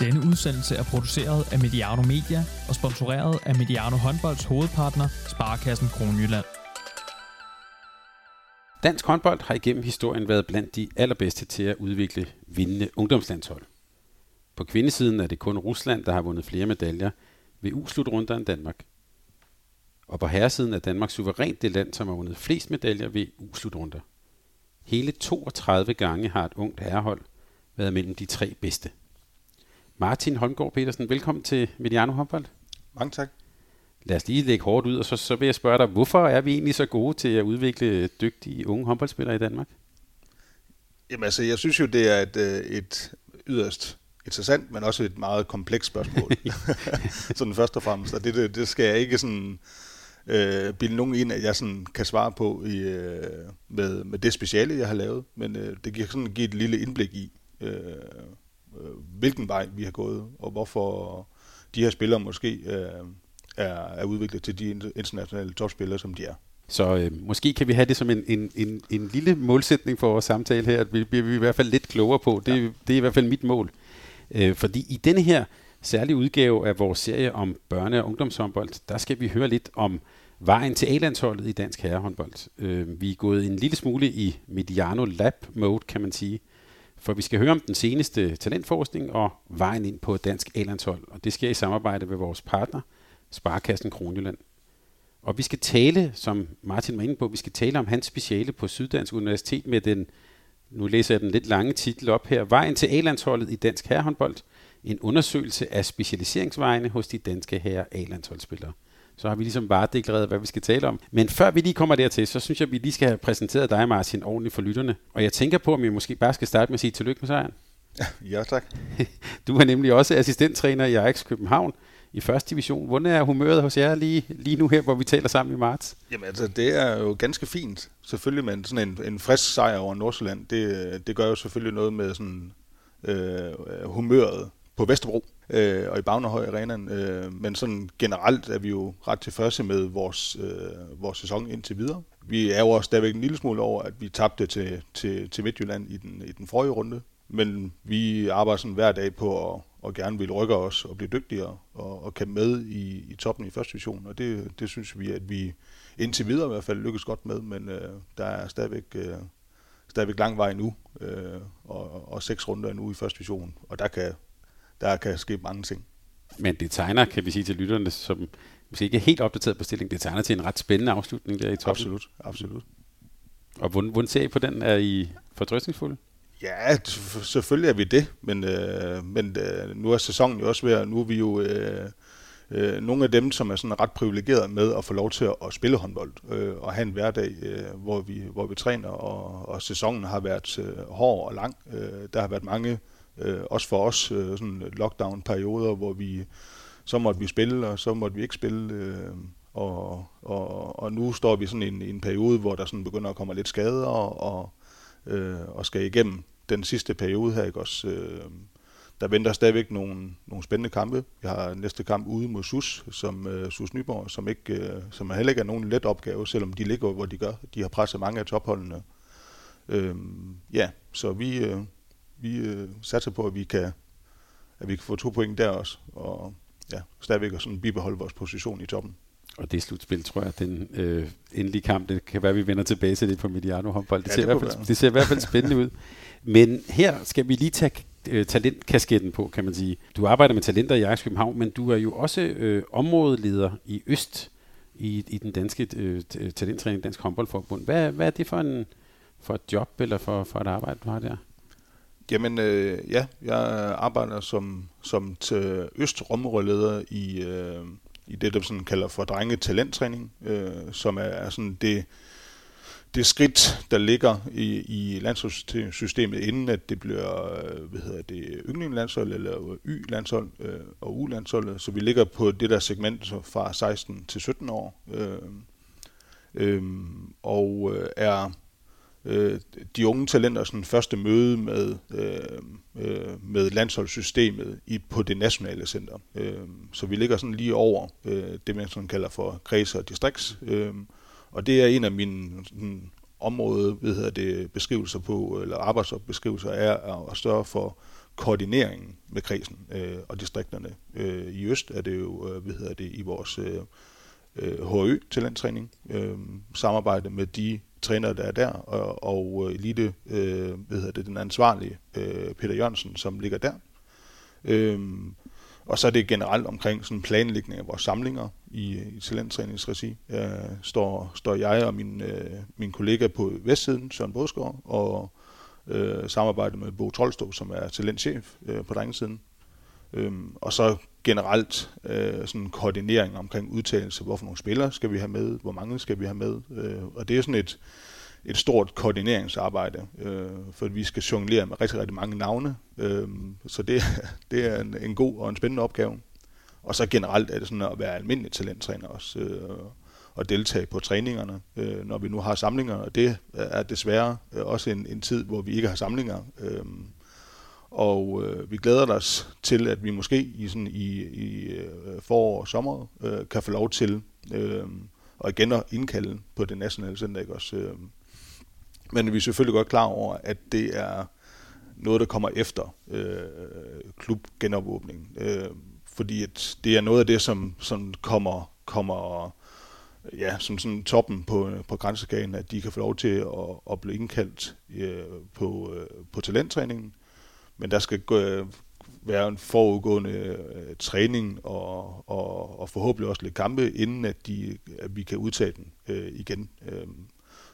Denne udsendelse er produceret af Mediano Media og sponsoreret af Mediano Håndbolds hovedpartner, Sparkassen Kronjylland. Dansk håndbold har igennem historien været blandt de allerbedste til at udvikle vindende ungdomslandshold. På kvindesiden er det kun Rusland, der har vundet flere medaljer ved U-slutrunder end Danmark. Og på herresiden er Danmark suverænt det land, som har vundet flest medaljer ved U-slutrunder. Hele 32 gange har et ungt herrehold været mellem de tre bedste. Martin Holmgaard Petersen, velkommen til Mediano Håndbold. Mange tak. Lad os lige lægge hårdt ud, og så, så vil jeg spørge dig, hvorfor er vi egentlig så gode til at udvikle dygtige unge håndboldspillere i Danmark? Jamen altså, jeg synes jo, det er et, øh, et yderst interessant, men også et meget komplekst spørgsmål. sådan først og fremmest. Og det, det, det skal jeg ikke sådan øh, bilde nogen ind, at jeg sådan kan svare på i, øh, med, med det speciale, jeg har lavet. Men øh, det giver sådan give et lille indblik i, øh, hvilken vej vi har gået, og hvorfor de her spillere måske øh, er, er udviklet til de internationale topspillere, som de er. Så øh, måske kan vi have det som en, en, en, en lille målsætning for vores samtale her, at vi bliver vi i hvert fald lidt klogere på. Det, ja. det er i hvert fald mit mål. Øh, fordi i denne her særlige udgave af vores serie om børne- og ungdomshåndbold, der skal vi høre lidt om vejen til A-landsholdet i dansk herrehåndbold. Øh, vi er gået en lille smule i Mediano Lab mode, kan man sige. For vi skal høre om den seneste talentforskning og vejen ind på dansk A-landshold. Og det sker i samarbejde med vores partner, Sparkassen Kronjylland. Og vi skal tale, som Martin var inde på, vi skal tale om hans speciale på Syddansk Universitet med den, nu læser jeg den lidt lange titel op her, Vejen til A-landsholdet i dansk herrehåndbold. En undersøgelse af specialiseringsvejene hos de danske herre A-landsholdsspillere så har vi ligesom bare deklareret, hvad vi skal tale om. Men før vi lige kommer dertil, så synes jeg, at vi lige skal have præsenteret dig, Martin, ordentligt for lytterne. Og jeg tænker på, om vi måske bare skal starte med at sige tillykke med sejren. Ja, tak. Du er nemlig også assistenttræner i Ajax København i første division. Hvordan er humøret hos jer lige, lige nu her, hvor vi taler sammen i marts? Jamen altså, det er jo ganske fint. Selvfølgelig med sådan en, en frisk sejr over Nordsjælland. Det, det gør jo selvfølgelig noget med sådan øh, humøret på Vesterbro øh, og i Bagnerhøj Arenaen. Øh, men sådan generelt er vi jo ret tilfredse med vores, øh, vores sæson indtil videre. Vi er jo også stadigvæk en lille smule over, at vi tabte til, til, til Midtjylland i den, i den forrige runde. Men vi arbejder sådan hver dag på at, og gerne vil rykke os og blive dygtigere og, og kan med i, i toppen i første division. Og det, det synes vi, at vi indtil videre i hvert fald lykkes godt med, men øh, der er stadigvæk, øh, stadigvæk lang vej nu, øh, og, og seks runder nu i første division. Og der kan, der kan ske mange ting. Men det tegner, kan vi sige til lytterne, som måske ikke er helt opdateret på stillingen, det tegner til en ret spændende afslutning der i toppen. Absolut, absolut. Og hvordan, hvordan ser I på den? Er I fortrøstningsfulde? Ja, selvfølgelig er vi det, men, øh, men øh, nu er sæsonen jo også ved nu er vi jo øh, øh, nogle af dem, som er sådan ret privilegeret med at få lov til at, at spille håndbold øh, og have en hverdag, øh, hvor, vi, hvor vi træner, og, og sæsonen har været øh, hård og lang. Øh, der har været mange Øh, Øh, også for os øh, sådan lockdown-perioder, hvor vi så måtte vi spille, og så måtte vi ikke spille. Øh, og, og, og nu står vi sådan i en, en periode, hvor der sådan begynder at komme lidt skader, og, og, øh, og skal igennem den sidste periode her, ikke også? Øh, der venter stadigvæk nogle, nogle spændende kampe. Vi har næste kamp ude mod SUS, som uh, SUS Nyborg, som, ikke, uh, som heller ikke er nogen let opgave, selvom de ligger, hvor de gør. De har presset mange af topholdene. Uh, ja, så vi, uh, vi øh, satser på, at vi kan at vi kan få to point der også, og ja, stadigvæk at sådan bibeholde vores position i toppen. Og det slutspil, tror jeg, den øh, endelige kamp, det kan være, at vi vender tilbage til det på Mediano håndbold. Det, ja, ser, det, i hvert fald, det ser i hvert fald spændende ud. Men her skal vi lige tage øh, talentkasketten på, kan man sige. Du arbejder med talenter i Ajax København, men du er jo også øh, områdeleder i Øst i, i den danske øh, talenttræning, Dansk Håndboldforbund. Hvad, hvad er det for, en, for et job eller for, for et arbejde, du har der? Jamen øh, ja, jeg arbejder som, som østrområdeleder i, øh, i det, der sådan kalder for drenge talenttræning, øh, som er, er sådan det, det skridt, der ligger i, i landsholdssystemet, inden at det bliver øh, hvad hedder det, yndlingslandshold eller Y-landshold øh, og U-landshold. Så vi ligger på det der segment fra 16 til 17 år. Øh, øh, og øh, er øh, de unge talenter sådan første møde med, øh, øh, med landsholdssystemet i, på det nationale center. Øh, så vi ligger sådan lige over øh, det, man sådan kalder for kreds og distrikts. Øh, og det er en af mine sådan, område, hvad hedder det, beskrivelser på, eller arbejdsopbeskrivelser, er at sørge for koordineringen med kredsen øh, og distrikterne. Øh, I øst er det jo, øh, hvad hedder det, i vores øh, øh HØ talenttræning, øh, samarbejde med de træner, der er der, og, og øh, elite, øh, hvad hedder det, den ansvarlige, øh, Peter Jørgensen, som ligger der. Øh, og så er det generelt omkring sådan planlægning af vores samlinger i, i talenttræningsregi. Øh, står, står jeg og min, øh, min kollega på vestsiden, Søren Bådsgaard, og øh, samarbejde med Bo Troldstrup, som er talentchef øh, på drengesiden. Øhm, og så generelt øh, sådan koordinering omkring udtalelse, hvorfor nogle spillere skal vi have med, hvor mange skal vi have med. Øh, og det er sådan et, et stort koordineringsarbejde, øh, for vi skal jonglere med rigtig, rigtig mange navne. Øh, så det, det er en, en god og en spændende opgave. Og så generelt er det sådan at være almindelig talenttræner også, øh, og deltage på træningerne, øh, når vi nu har samlinger. Og det er desværre øh, også en, en tid, hvor vi ikke har samlinger. Øh, og øh, vi glæder os til, at vi måske i, sådan, i, i øh, forår og sommer øh, kan få lov til øh, og igen at indkalde på det nationale center. Ikke også? Øh. Men vi er selvfølgelig godt klar over, at det er noget, der kommer efter øh, klubgenopåbningen. Øh, fordi at det er noget af det, som, som kommer, kommer ja, som sådan toppen på, på grænsekagen, at de kan få lov til at, at blive indkaldt øh, på, øh, på talenttræningen. Men der skal gå, være en forudgående øh, træning og, og, og forhåbentlig også lidt kampe, inden at, de, at vi kan udtage den øh, igen. Øh,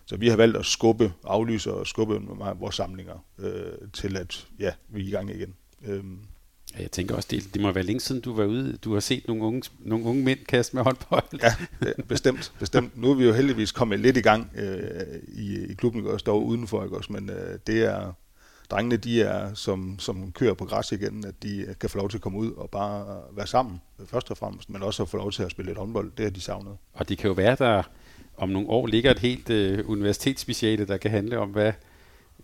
så vi har valgt at skubbe, aflyse og skubbe vores samlinger øh, til, at ja, vi er i gang igen. Øh, jeg tænker også, det, det må være længe siden, du var ude. Du har set nogle unge, nogle unge mænd kaste med håndbold. Ja, bestemt. bestemt. Nu er vi jo heldigvis kommet lidt i gang øh, i, i klubben, og står udenfor, ikke også? men øh, det er, drengene, de er, som, som kører på græs igen, at de kan få lov til at komme ud og bare være sammen, først og fremmest, men også at få lov til at spille lidt håndbold. Det har de savnet. Og det kan jo være, der om nogle år ligger et helt øh, universitetsspeciale, der kan handle om, hvad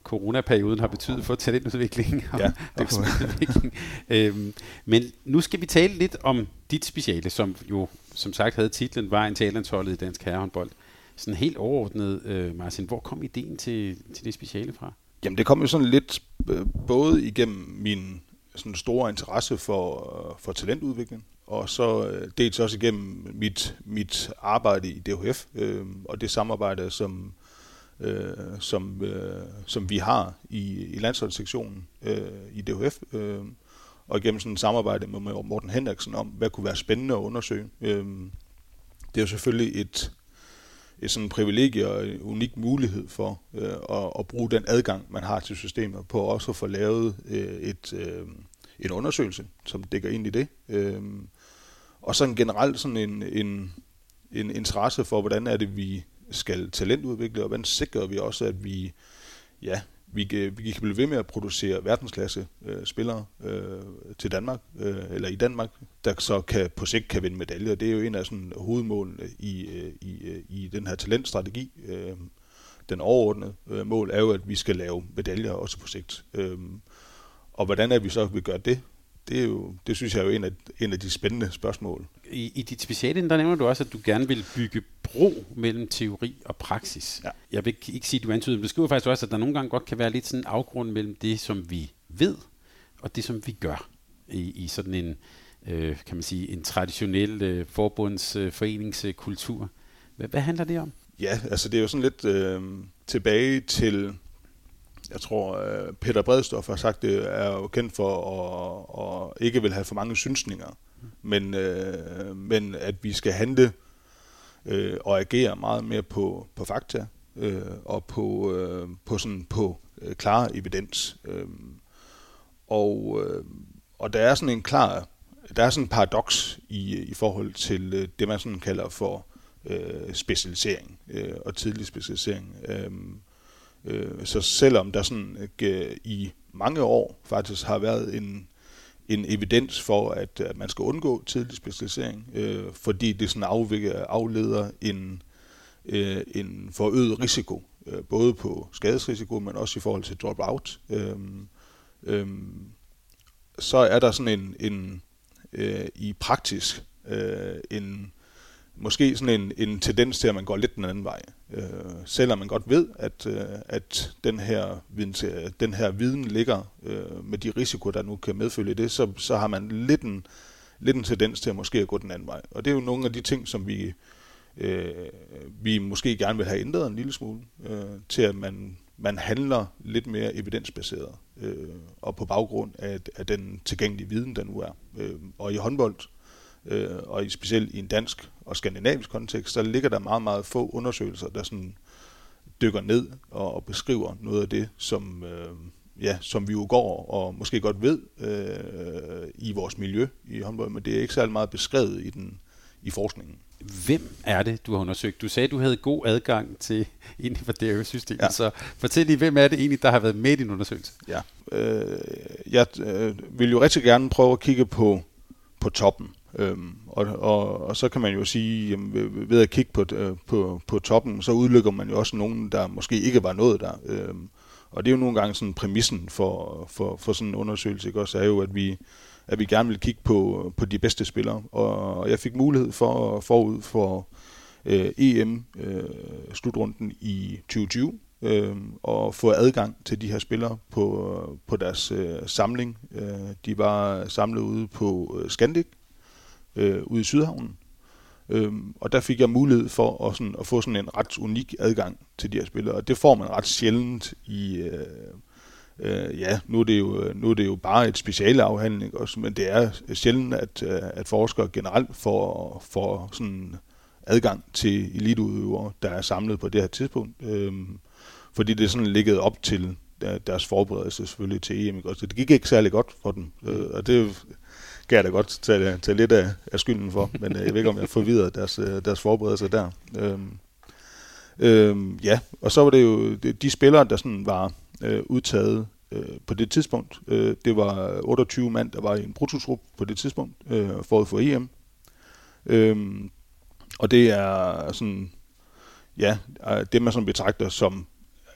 coronaperioden har betydet for talentudvikling og, ja, og udvikling. øhm, men nu skal vi tale lidt om dit speciale, som jo som sagt havde titlen Var en talentholdet i dansk herrehåndbold. Sådan helt overordnet, øh, Martin, hvor kom ideen til, til det speciale fra? Jamen det kom jo sådan lidt øh, både igennem min sådan store interesse for, øh, for talentudvikling, og så øh, dels også igennem mit, mit arbejde i DHF, øh, og det samarbejde, som, øh, som, øh, som vi har i, i landsholdssektionen øh, i DHF, øh, og igennem sådan et samarbejde med Morten Henriksen om, hvad kunne være spændende at undersøge. Øh, det er jo selvfølgelig et, et sådan privilegie og en unik mulighed for øh, at, at bruge den adgang, man har til systemet, på også at få lavet øh, et, øh, en undersøgelse, som dækker ind i det. Øh, og sådan generelt sådan en, en, en interesse for, hvordan er det, vi skal talentudvikle, og hvordan sikrer vi også, at vi, ja, vi, kan, vi kan blive ved med at producere verdensklasse øh, spillere øh, til Danmark, øh, eller i Danmark, der så kan, på sigt kan vinde medaljer. Det er jo en af sådan, hovedmålene i, øh, i, øh, i den her talentstrategi. Øh, den overordnede øh, mål er jo, at vi skal lave medaljer også på sigt. Øh, og hvordan er vi så vil gøre det? Det, er jo, det synes jeg er jo en af, en af de spændende spørgsmål. I, I dit speciale, der nævner du også, at du gerne vil bygge bro mellem teori og praksis. Ja. Jeg vil ikke sige, at du antyder, men du skriver faktisk også, at der nogle gange godt kan være lidt sådan en afgrund mellem det, som vi ved, og det, som vi gør i, i sådan en, øh, kan man sige, en traditionel øh, forbundsforeningskultur. Øh, hvad, hvad handler det om? Ja, altså det er jo sådan lidt øh, tilbage til jeg tror, øh, Peter Bredstof har sagt, det er jo kendt for at, at ikke vil have for mange synsninger, men, øh, men at vi skal handle øh, og agere meget mere på, på fakta øh, og på, øh, på, sådan, på øh, klar evidens. Øh, og, øh, og der er sådan en klar, der er sådan en paradoks i, i forhold til øh, det, man sådan kalder for øh, specialisering øh, og tidlig specialisering. Øh, Øh, så selvom der sådan øh, i mange år faktisk har været en, en evidens for, at, at man skal undgå tidlig specialisering, øh, fordi det sådan afviger, afleder en, øh, en forøget risiko, øh, både på skadesrisiko, men også i forhold til drop-out. Øh, øh, så er der sådan en, en øh, i praktisk øh, en måske sådan en, en tendens til, at man går lidt den anden vej. Øh, selvom man godt ved, at, øh, at den, her viden, den her viden ligger øh, med de risiko, der nu kan medfølge det, så, så har man lidt en, lidt en tendens til at måske at gå den anden vej. Og det er jo nogle af de ting, som vi, øh, vi måske gerne vil have ændret en lille smule, øh, til at man, man handler lidt mere evidensbaseret, øh, og på baggrund af, af den tilgængelige viden, der nu er. Øh, og i håndbold, øh, og i, specielt i en dansk og skandinavisk kontekst, så ligger der meget, meget få undersøgelser, der sådan dykker ned og, og beskriver noget af det, som, øh, ja, som vi jo går og måske godt ved øh, i vores miljø i håndbold, men det er ikke særlig meget beskrevet i, den, i forskningen. Hvem er det, du har undersøgt? Du sagde, du havde god adgang til DRU-systemet, ja. så fortæl lige, hvem er det egentlig, der har været med i din undersøgelse? Ja, øh, jeg øh, vil jo rigtig gerne prøve at kigge på, på toppen. Øhm, og, og, og så kan man jo sige, jamen, ved, ved at kigge på, øh, på, på toppen, så udlykker man jo også nogen, der måske ikke var noget der. Øhm, og det er jo nogle gange sådan præmissen for, for, for sådan en undersøgelse, ikke? også er jo, at vi, at vi gerne vil kigge på, på de bedste spillere. Og jeg fik mulighed for forud for øh, EM-slutrunden øh, i 2020 øh, og få adgang til de her spillere på, på deres øh, samling. Øh, de var samlet ude på øh, Scandic, øh, ude i Sydhavnen. Øhm, og der fik jeg mulighed for at, sådan, at få sådan en ret unik adgang til de her spillere, og det får man ret sjældent i... Øh, øh, ja, nu er, det jo, nu er det jo bare et speciale afhandling, også, men det er sjældent, at, øh, at forskere generelt får, får sådan adgang til eliteudøvere, der er samlet på det her tidspunkt. Øhm, fordi det er sådan ligget op til deres forberedelse selvfølgelig til EM. Så det gik ikke særlig godt for dem. Øh, og det kan jeg da godt tage, tage lidt af, af skylden for, men øh, jeg ved ikke, om jeg får videre deres, øh, deres forberedelser der. Øhm, øhm, ja, og så var det jo de spillere, der sådan var øh, udtaget øh, på det tidspunkt. Øh, det var 28 mand, der var i en brutotrup på det tidspunkt, øh, forud for EM. Øhm, og det er sådan, ja, øh, det man sådan betragter som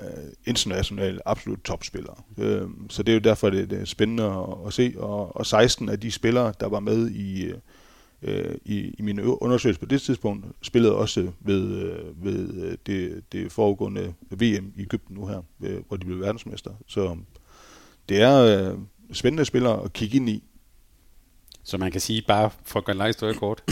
øh, internationale absolut topspillere. Øh, så det er jo derfor, det, det er spændende at, at se. Og, og 16 af de spillere, der var med i, øh, i, i min undersøgelse på det tidspunkt, spillede også ved, øh, ved øh, det, det foregående VM i Ægypten nu her, øh, hvor de blev verdensmester. Så det er øh, spændende spillere at kigge ind i. Så man kan sige, bare for at gøre en lang historie kort,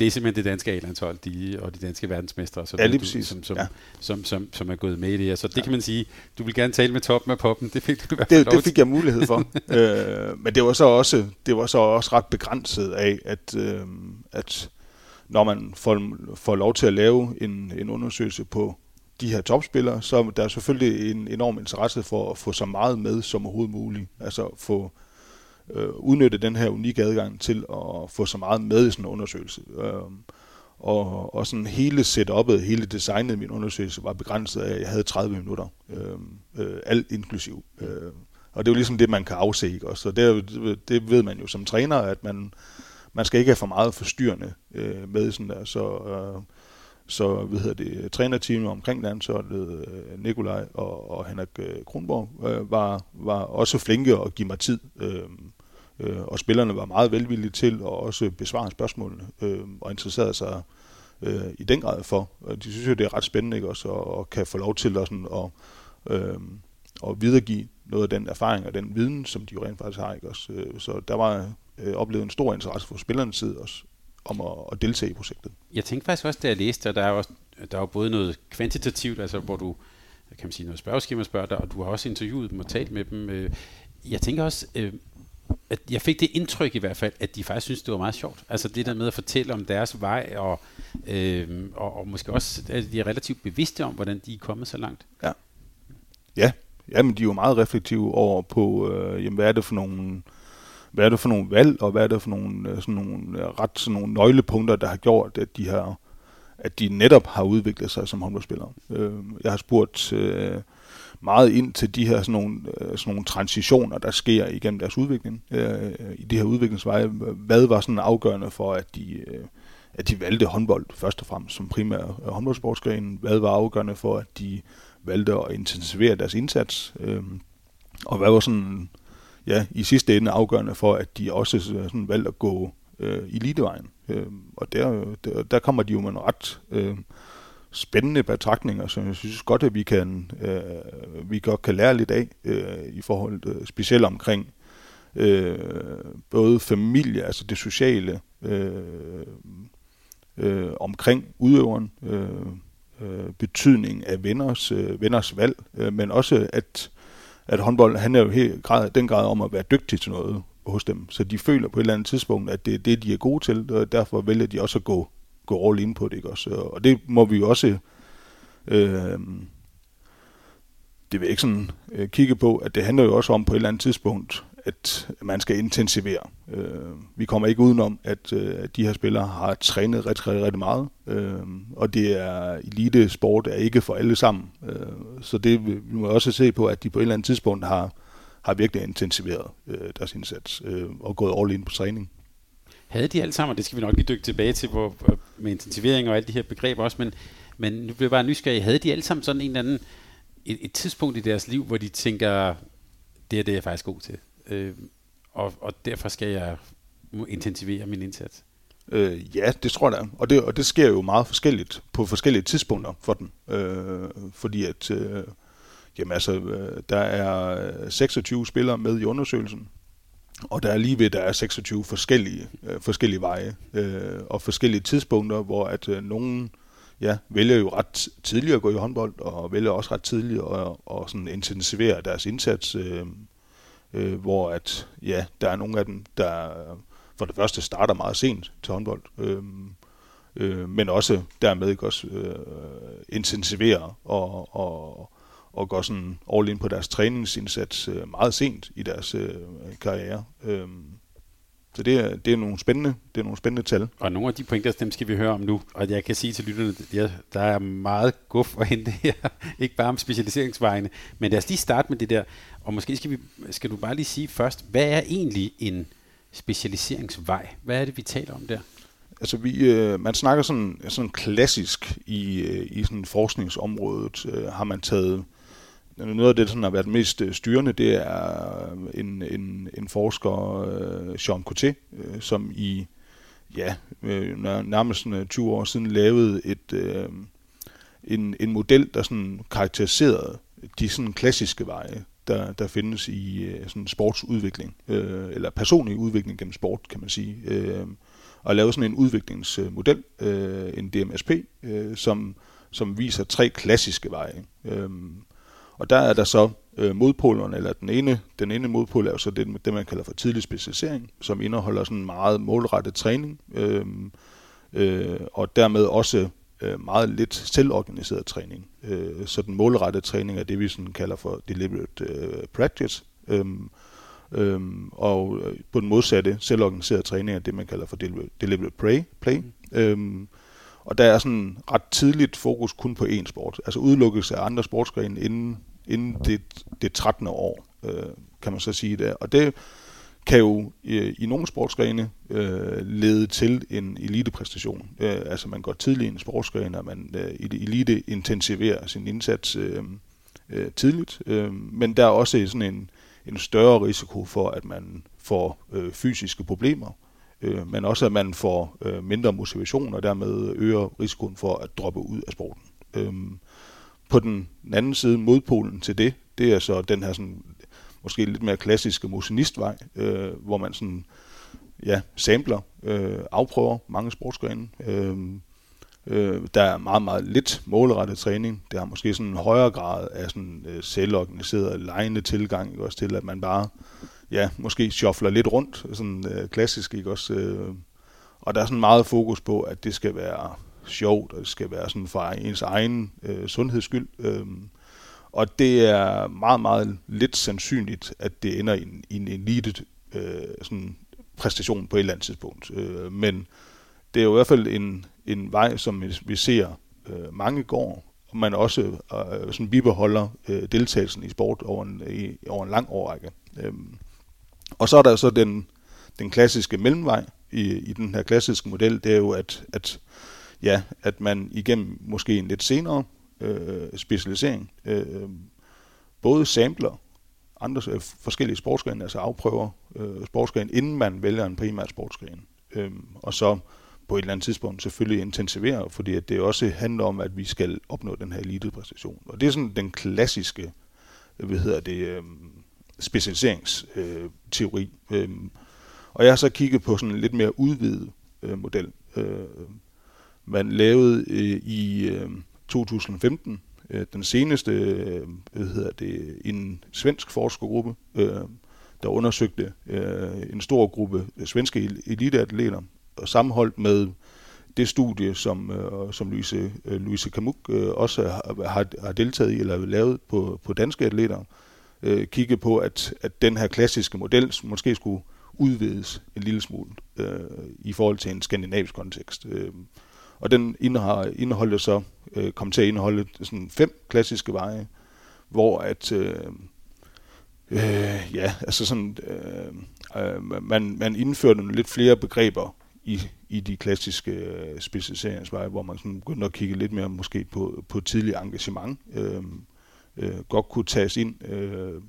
det er simpelthen det danske A-landshold de, og de danske verdensmestre, så ja, lige præcis. Som, som, ja. som, som, som, er gået med i det her. Så det ja. kan man sige, du vil gerne tale med toppen af poppen, det fik du i hvert fald Det, det fik jeg mulighed for. øh, men det var så også det var så også ret begrænset af, at, øh, at når man får, får lov til at lave en, en undersøgelse på de her topspillere, så er der selvfølgelig en enorm interesse for at få så meget med som overhovedet muligt. Altså få øh, udnytte den her unikke adgang til at få så meget med i sådan en undersøgelse. Øh, og, og sådan hele setup'et, hele designet i min undersøgelse var begrænset af, at jeg havde 30 minutter, øh, øh, alt inklusiv. Øh, og det er jo ligesom det, man kan afse, ikke? Og så det, det ved man jo som træner, at man, man skal ikke have for meget forstyrrende øh, med sådan der, så... Øh, så hvad hedder det, trænerteamet omkring landsholdet, øh, Nikolaj og, og Henrik øh, Kronborg, øh, var, var også flinke at give mig tid. Øh, øh, og spillerne var meget velvillige til at også besvare spørgsmålene øh, og interesserede sig øh, i den grad for. Og de synes jo, det er ret spændende ikke? også, og, og kan få lov til at, sådan, og, øh, at videregive noget af den erfaring og den viden, som de jo rent faktisk har. Ikke? Også, øh, så der var øh, oplevet en stor interesse fra spillernes side også, om at, at deltage i projektet. Jeg tænkte faktisk også, da jeg læste, at der er også der er både noget kvantitativt, altså hvor du kan man sige noget spørgeskema spørger dig, og du har også interviewet dem og talt med dem. Øh, jeg tænker også, øh, at jeg fik det indtryk i hvert fald, at de faktisk synes, det var meget sjovt. Altså det der med at fortælle om deres vej, og, øh, og, og måske også, at de er relativt bevidste om, hvordan de er kommet så langt. Ja. Ja, Jamen, de er jo meget reflektive over på, øh, jamen, hvad er det for nogle hvad er det for nogle valg, og hvad er det for nogle, øh, sådan nogle øh, ret sådan nogle nøglepunkter, der har gjort, at de har, at de netop har udviklet sig som håndboldspillere. Øh, jeg har spurgt øh, meget ind til de her sådan nogle, øh, sådan nogle transitioner, der sker igennem deres udvikling, øh, øh, i de her udviklingsveje. Hvad var sådan afgørende for, at de, øh, at de valgte håndbold først og fremmest som primær øh, håndboldsportsgren? Hvad var afgørende for, at de valgte at intensivere deres indsats? Øh, og hvad var sådan, ja, i sidste ende afgørende for, at de også sådan valgte at gå øh, elitevejen? Øh, og der, der, der kommer de jo med en ret øh, spændende betragtninger, som jeg synes godt, at vi kan, øh, vi godt kan lære lidt af, øh, i forhold øh, specielt omkring øh, både familie, altså det sociale, øh, øh, omkring udøveren, øh, øh, betydning af venners, øh, venners valg, øh, men også at, at håndbold handler jo helt grad, den grad om at være dygtig til noget hos dem. Så de føler på et eller andet tidspunkt, at det er det, de er gode til, og derfor vælger de også at gå, gå all in på det. Ikke? Også, og det må vi jo også... Øh, det vil jeg ikke sådan øh, kigge på, at det handler jo også om på et eller andet tidspunkt, at man skal intensivere. Øh, vi kommer ikke udenom, at øh, de her spillere har trænet rigtig, rigtig, rigtig meget, øh, og det er elite sport er ikke for alle sammen. Øh, så det vi må også se på, at de på et eller andet tidspunkt har, har virkelig intensiveret øh, deres indsats øh, og gået all in på træning. Havde de alle sammen, og det skal vi nok lige dykke tilbage til, hvor, med intensivering og alle de her begreber også, men, men nu bliver jeg bare nysgerrig, havde de alle sammen sådan en eller anden, et, et tidspunkt i deres liv, hvor de tænker, det er det, jeg er faktisk god til? øh, og, og derfor skal jeg intensivere min indsats. Øh, ja, det tror jeg og det, og det sker jo meget forskelligt på forskellige tidspunkter for den. Øh, fordi at, øh, jamen altså, øh, der er øh, 26 spillere med i undersøgelsen, og der er lige ved, der er 26 forskellige, øh, forskellige veje øh, og forskellige tidspunkter, hvor at øh, nogen ja, vælger jo ret tidligt at gå i håndbold, og vælger også ret tidligt at, og sådan intensivere deres indsats. Øh, øh, hvor at, ja, der er nogle af dem, der for det første starter meget sent til håndbold, øh, øh, men også dermed ikke også øh, intensiverer og, og, og går sådan all in på deres træningsindsats øh, meget sent i deres øh, karriere. Øh, så det er, det er nogle spændende, det er nogle spændende tal. Og nogle af de pointer, dem skal vi høre om nu. Og jeg kan sige til lytterne, at der er meget guf at hente her. Ikke bare om specialiseringsvejene. Men lad os lige starte med det der. Og måske skal, vi, skal du bare lige sige først, hvad er egentlig en specialiseringsvej? Hvad er det, vi taler om der? Altså, vi, øh, man snakker sådan, sådan klassisk i, øh, i sådan forskningsområdet. Øh, har man taget noget af det, der har været mest øh, styrende, det er øh, en, en, en forsker, øh, Jean Coté, som i ja, nærmest 20 år siden lavede et, en, en model, der sådan karakteriserede de sådan klassiske veje, der, der findes i sådan sportsudvikling, eller personlig udvikling gennem sport, kan man sige. og lave sådan en udviklingsmodel, en DMSP, som, som viser tre klassiske veje. Og der er der så øh, modpolerne, eller den ene, den ene modpol er jo så det, det, man kalder for tidlig specialisering, som indeholder sådan meget målrettet træning, øh, øh, og dermed også øh, meget lidt selvorganiseret træning. Øh, så den målrettede træning er det, vi sådan kalder for deliberate øh, practice, øhm, øhm, og øh, på den modsatte selvorganiserede træning er det, man kalder for deliberate, deliberate play. play. Mm. Og der er sådan ret tidligt fokus kun på én sport. Altså udelukkelse af andre sportsgrene inden, inden det, det 13. år, øh, kan man så sige det. Og det kan jo øh, i nogle sportsgrene øh, lede til en elitepræstation. Øh, altså man går tidligt i en sportsgren, og man øh, elite intensiverer sin indsats øh, øh, tidligt. Øh, men der er også sådan en, en større risiko for, at man får øh, fysiske problemer øh, men også at man får øh, mindre motivation og dermed øger risikoen for at droppe ud af sporten. Øh, på den anden side, modpolen til det, det er så den her sådan, måske lidt mere klassiske motionistvej, øh, hvor man sådan, ja, samler, øh, afprøver mange sportsgrene. Øh, øh, der er meget, meget lidt målrettet træning. Det har måske sådan en højere grad af sådan øh, selvorganiseret, lejende tilgang, også til at man bare ja, måske shuffler lidt rundt, sådan øh, klassisk, ikke også? Øh, og der er sådan meget fokus på, at det skal være sjovt, og det skal være sådan for ens egen øh, sundheds skyld. Øh, og det er meget, meget lidt sandsynligt, at det ender i en, i en elite øh, sådan præstation på et eller andet tidspunkt. Øh, men det er jo i hvert fald en, en vej, som vi ser øh, mange går, og man også øh, sådan bibeholder øh, deltagelsen i sport over en, i, over en lang årrække. Øh, og så er der så den, den klassiske mellemvej i, i den her klassiske model, det er jo, at, at, ja, at man igennem måske en lidt senere øh, specialisering øh, både samler andre øh, forskellige sportsgrene, altså afprøver øh, sportsgrene, inden man vælger en primær sportsgren. Øh, og så på et eller andet tidspunkt selvfølgelig intensivere, fordi at det også handler om, at vi skal opnå den her elitepræstation. Og det er sådan den klassiske, øh, hvad hedder det, øh, specialiseringsteori. Øh, og jeg har så kigget på sådan en lidt mere udvidet øh, model. Øh, man lavede øh, i øh, 2015 øh, den seneste, øh, hvad hedder det, en svensk forskergruppe, øh, der undersøgte øh, en stor gruppe svenske eliteatleter, og sammenholdt med det studie, som, øh, som Louise, øh, Louise Kamuk øh, også har, har, har deltaget i, eller lavet på, på danske atleter, øh, kigge på, at, at den her klassiske model måske skulle udvides en lille smule øh, i forhold til en skandinavisk kontekst. Øh, og den indeholder, indeholder så, øh, kom til at indeholde sådan fem klassiske veje, hvor at, øh, øh, ja, altså sådan, øh, øh, man, man indførte nogle lidt flere begreber i, i de klassiske øh, specialiseringsveje, hvor man sådan begyndte at kigge lidt mere måske på, på tidlig engagement, øh, øh, godt kunne tages ind, øh,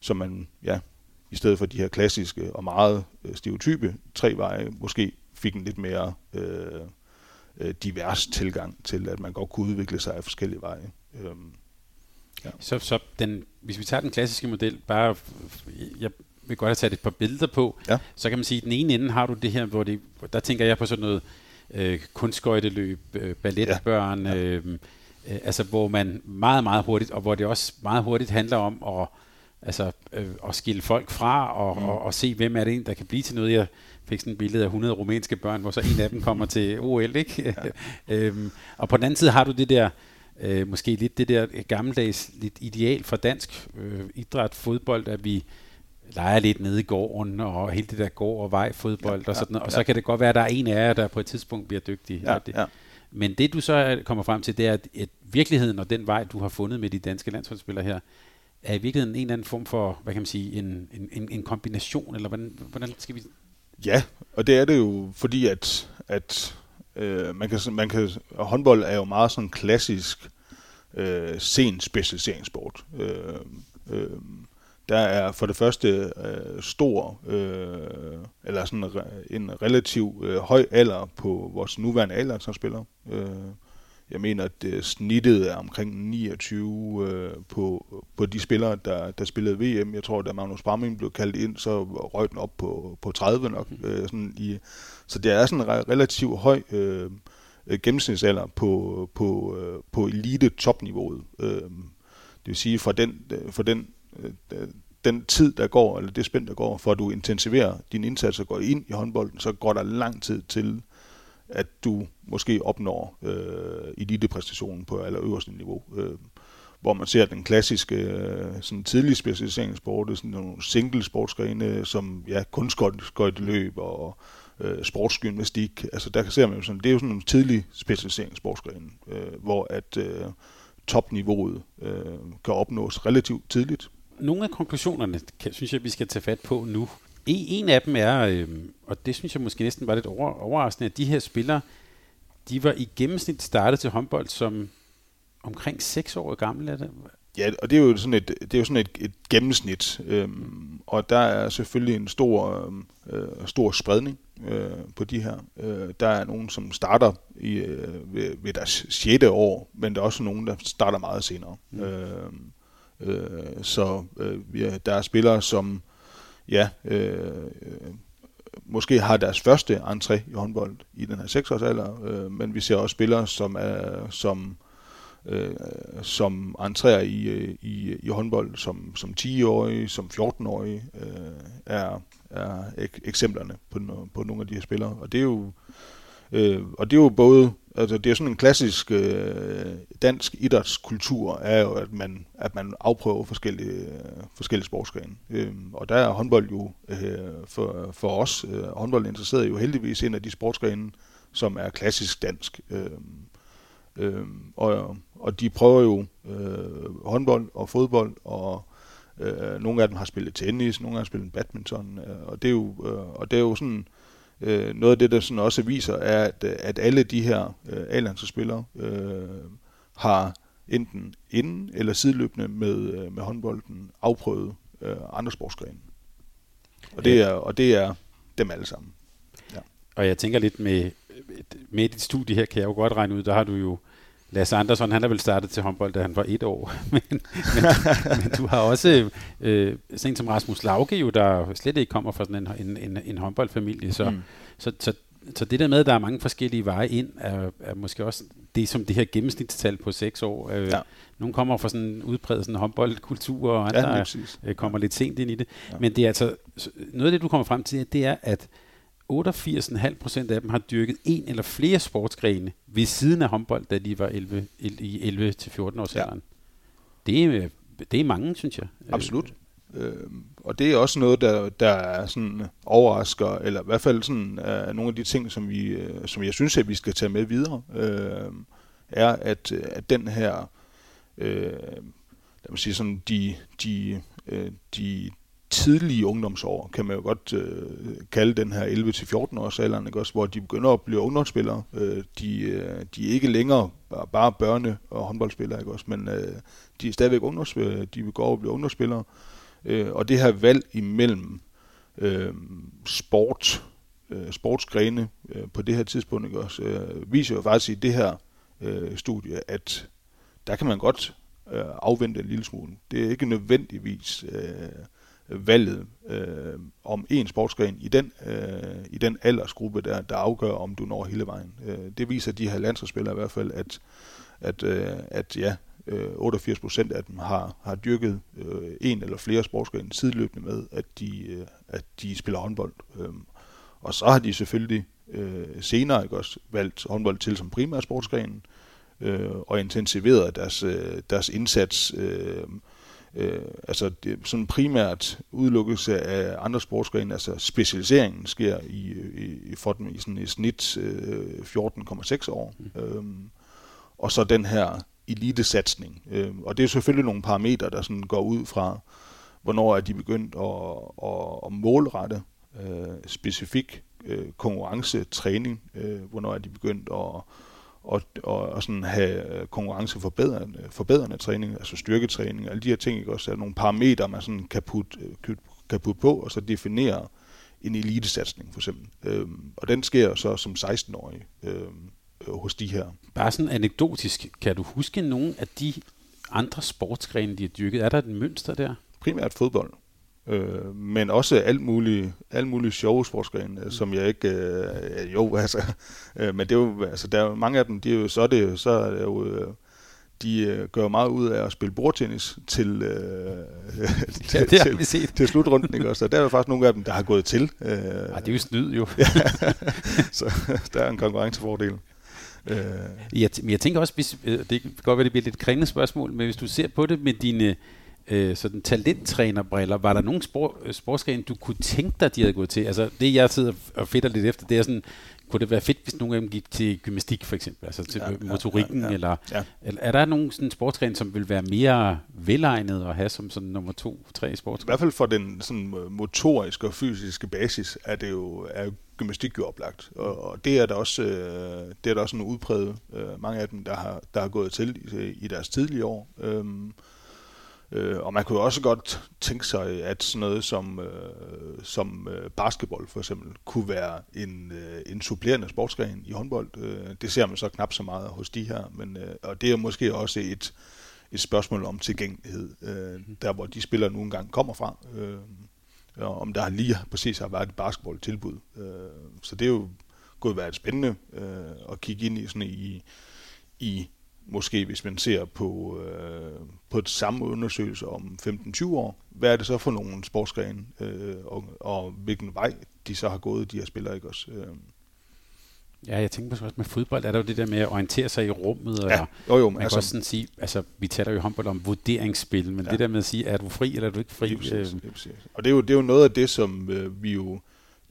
så man, ja, i stedet for de her klassiske og meget øh, stereotype tre veje, måske fik en lidt mere øh, øh, divers tilgang til, at man godt kunne udvikle sig af forskellige veje. Øh, ja. Så, så den, hvis vi tager den klassiske model, bare, jeg vil godt have taget et par billeder på, ja. så kan man sige, at den ene ende har du det her, hvor det, der tænker jeg på sådan noget øh, kunstskøjteløb, øh, balletbørn, ja. Ja. Øh, øh, altså hvor man meget, meget hurtigt, og hvor det også meget hurtigt handler om at, altså, øh, at skille folk fra, og, mm. og, og se, hvem er det en, der kan blive til noget. Jeg fik sådan et billede af 100 rumænske børn, hvor så en af dem kommer til OL, ikke? Ja. øhm, og på den anden side har du det der, øh, måske lidt det der gammeldags lidt ideal for dansk øh, idræt, fodbold, at vi leger lidt nede i gården, og hele det der gård og vej fodbold ja, og sådan noget. Og ja. så kan det godt være, at der er en af jer, der på et tidspunkt bliver dygtig. Ja, det. Ja. Men det du så kommer frem til, det er, at, at virkeligheden og den vej, du har fundet med de danske landsholdsspillere her, er i virkeligheden en eller anden form for, hvad kan man sige, en, en, en kombination, eller hvordan, hvordan skal vi... Ja, og det er det jo, fordi at, at øh, man kan, man kan, håndbold er jo meget sådan klassisk øh, sen specialiseringssport. Øh, øh, der er for det første øh, stor, øh, eller sådan en relativ øh, høj alder på vores nuværende alder Øh, jeg mener, at det snittet er omkring 29 øh, på, på de spillere, der, der spillede VM. Jeg tror, da Magnus Bramming blev kaldt ind, så røg den op på, på 30 nok. Øh, sådan i, så det er sådan en relativt høj øh, gennemsnitsalder på, på, øh, på elite topniveauet. Øh, det vil sige, fra den, for den øh, den tid, der går, eller det spænd, der går, for at du intensiverer din indsats og går ind i håndbolden, så går der lang tid til, at du måske opnår øh, elitepræstationen på allerøverste niveau. Øh, hvor man ser den klassiske øh, sådan tidlige specialiseringssport, sådan nogle single sportsgrene, som ja, løb og øh, sportsgymnastik. Altså der ser man jo sådan, det er jo sådan nogle tidlige specialiseringssportsgrene, øh, hvor at øh, topniveauet øh, kan opnås relativt tidligt nogle af konklusionerne, kan, synes jeg, vi skal tage fat på nu. En af dem er, øh, og det synes jeg måske næsten var lidt over, overraskende, at de her spillere, de var i gennemsnit startet til håndbold som omkring 6 år gamle. Er det? Ja, og det er jo sådan et, det er jo sådan et, et gennemsnit, øhm, og der er selvfølgelig en stor, øh, stor spredning øh, på de her. Øh, der er nogen, som starter i, øh, ved, ved deres 6. år, men der er også nogen, der starter meget senere. Mm. Øh, Øh, så øh, er, der er spillere, som ja, øh, øh, måske har deres første entré i håndbold i den her 6-årsalder, øh, men vi ser også spillere, som er som øh, som entrerer i, øh, i, i håndbold som, som 10-årige, som 14-årige, øh, er, er ek- eksemplerne på, på nogle af de her spillere. Og det er jo, øh, og det er jo både Altså, det er sådan en klassisk øh, dansk idrætskultur, er jo, at man, at man afprøver forskellige, forskellige sportsgrene. Øh, og der er håndbold jo øh, for, for os, øh, håndbold interesseret jo heldigvis en af de sportsgrene, som er klassisk dansk. Øh, øh, og, og de prøver jo øh, håndbold og fodbold, og øh, nogle af dem har spillet tennis, nogle af dem har spillet badminton, øh, og det er jo, øh, og det er jo sådan Øh, noget af det, der sådan også viser, er, at, at alle de her øh, A-landsspillere øh, har enten inden eller sideløbende med, øh, med håndbolden afprøvet øh, andre sportsgrene. Og det, er, og det er dem alle sammen. Ja. og jeg tænker lidt med, med dit studie her, kan jeg jo godt regne ud, der har du jo Lasse Andersson, han er vel startet til håndbold, da han var et år. men, men, men du har også øh, sådan som Rasmus Lauke, jo, der slet ikke kommer fra sådan en, en, en, en håndboldfamilie. Så, mm. så, så, så det der med, at der er mange forskellige veje ind, er, er måske også det som det her gennemsnitstal på seks år. Øh, ja. Nogle kommer fra sådan en udpræget sådan håndboldkultur, og andre ja, øh, kommer lidt sent ind i det. Ja. Men det er altså, noget af det, du kommer frem til, det er, at 88,5 procent af dem har dyrket en eller flere sportsgrene ved siden af håndbold, da de var 11, i 11-14 års alderen. Ja. Det, er, det er mange, synes jeg. Absolut. Øh, og det er også noget, der, der er sådan overrasker, eller i hvert fald sådan, er nogle af de ting, som, vi, øh, som jeg synes, at vi skal tage med videre, øh, er, at, at den her, øh, lad mig sige sådan, de, de, øh, de, tidlige ungdomsår, kan man jo godt øh, kalde den her 11-14 års alderen, ikke? Også, hvor de begynder at blive ungdomsspillere. Øh, de, øh, de er ikke længere bare børne- og håndboldspillere, ikke? Også, men øh, de er stadigvæk ungdomsspillere, øh, de vil gå over og blive ungdomsspillere. Øh, og det her valg imellem øh, sport, øh, sportsgrene øh, på det her tidspunkt, ikke? Også, øh, viser jo faktisk i det her øh, studie, at der kan man godt øh, afvente en lille smule. Det er ikke nødvendigvis... Øh, valget øh, om en sportsgren i den, øh, i den aldersgruppe, der, der afgør, om du når hele vejen. Øh, det viser de her landsholdsspillere i hvert fald, at, at, øh, at ja, øh, 88 procent af dem har, har dyrket øh, en eller flere sportsgrene sideløbende med, at de, øh, at de spiller håndbold. Øh, og så har de selvfølgelig øh, senere ikke også valgt håndbold til som primær sportsgren, øh, og intensiveret deres, øh, deres indsats øh, øh, altså det, sådan primært udelukkelse af andre sportsgrene, altså specialiseringen sker i, i, i for dem i sådan et snit øh, 14,6 år. Mm. Øhm, og så den her elitesatsning. Øhm, og det er selvfølgelig nogle parametre, der sådan går ud fra, hvornår er de begyndt at, at, at målrette øh, specifik øh, konkurrencetræning, øh, hvornår er de begyndt at og, og, og sådan have konkurrenceforbedrende forbedrende træning, altså styrketræning, alle de her ting, ikke? også er nogle parametre, man sådan kan putte, kan putte på, og så definere en elitesatsning for eksempel. Øhm, og den sker så som 16-årig øhm, hos de her. Bare sådan anekdotisk, kan du huske nogle af de andre sportsgrene, de har dyrket? Er der et mønster der? Primært fodbold. Øh, men også alt muligt, alt muligt sjove sportsgrene, mm. som jeg ikke, øh, jo altså, øh, men det er jo, altså der er mange af dem, de er jo, så er det, så er det jo, øh, de øh, gør meget ud af at spille bordtennis til, øh, ja, det har vi set. til slutrunden, ikke også? Og der er jo faktisk nogle af dem, der har gået til. Øh, Ej, det er jo snyd jo. så der er en konkurrencefordel. Øh. Jeg, jeg tænker også, hvis, øh, det kan godt være, det bliver lidt kringende spørgsmål, men hvis du ser på det med dine øh, sådan talenttrænerbriller, var der nogen spor, øh, sportsgren, du kunne tænke dig, de havde gået til? Altså det, jeg sidder og fedter lidt efter, det er sådan, kunne det være fedt, hvis nogen af dem gik til gymnastik for eksempel, altså til ja, motorikken, ja, ja, eller ja. er der nogen sådan sportsgren, som vil være mere velegnet at have som sådan nummer to, tre sportsgren? I hvert fald for den sådan motoriske og fysiske basis er det jo er gymnastik jo oplagt, og, og det er der også øh, det er der også en udpræget øh, mange af dem der har der har gået til i, i deres tidlige år. Øh, Øh, og man kunne også godt tænke sig, at sådan noget som, øh, som øh, basketball for eksempel kunne være en, øh, en supplerende sportsgren i håndbold. Øh, det ser man så knap så meget hos de her, men, øh, og det er måske også et, et spørgsmål om tilgængelighed, øh, mhm. der hvor de spillere nu engang kommer fra. Øh, og om der lige præcis har været et basketball-tilbud. Øh, så det er jo kunne være spændende øh, at kigge ind i sådan i, i måske hvis man ser på, øh, på et samme undersøgelse om 15-20 år, hvad er det så for nogle sportsgrene, øh, og, og hvilken vej de så har gået, de her spillere, ikke også? Øh. Ja, jeg tænker også med fodbold, er der jo det der med at orientere sig i rummet, og ja, jo, jo, man altså, kan også sådan sige, altså vi taler jo i håndbold om vurderingsspil, men ja. det der med at sige, er du fri, eller er du ikke fri? Det er præcis, det er præcis. Og det er, jo, det er jo noget af det, som øh, vi jo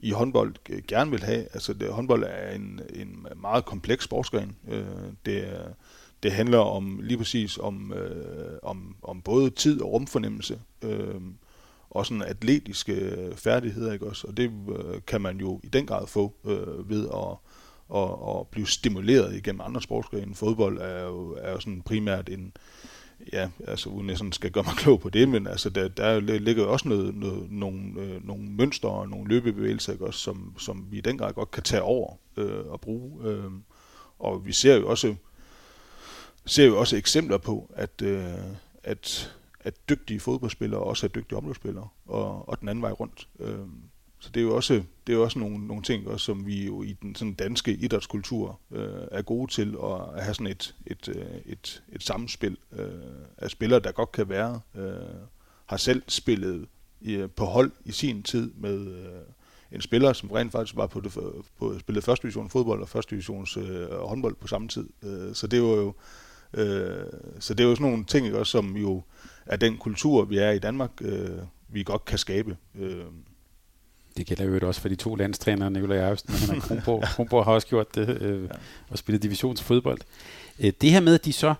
i håndbold gerne vil have. Altså det, håndbold er en, en meget kompleks sportsgren. Øh, det er det handler om lige præcis om, øh, om, om både tid og rumfornemmelse, øh, og sådan atletiske færdigheder, ikke også? Og det øh, kan man jo i den grad få øh, ved at, at, at blive stimuleret igennem andre sportsgrene. Fodbold er jo, er jo sådan primært en, ja, altså uden jeg sådan skal gøre mig klog på det, men altså der, der ligger jo også noget, noget, nogle, øh, nogle mønstre og nogle løbebevægelser, ikke, også, som, som vi i den grad godt kan tage over øh, og bruge. Øh, og vi ser jo også ser jo også eksempler på, at, øh, at, at dygtige fodboldspillere også er dygtige omløbsspillere, og, og den anden vej rundt. Øh, så det er jo også, det er jo også nogle, nogle ting, også, som vi jo i den sådan danske idrætskultur øh, er gode til at have sådan et, et, et, et, et samspil øh, af spillere, der godt kan være. Øh, har selv spillet i, på hold i sin tid med øh, en spiller, som rent faktisk var på, det, på spillet første division fodbold og første divisions øh, håndbold på samme tid. Øh, så det var jo øh, så det er jo sådan nogle ting, også, som jo er den kultur, vi er i Danmark, øh, vi godt kan skabe. Øh, det gælder jo også for de to landstrænere, Nikolaj Ervsten og Kronborg. Kronborg har også gjort det øh, ja. og spillet divisionsfodbold. Øh, det her med, at de så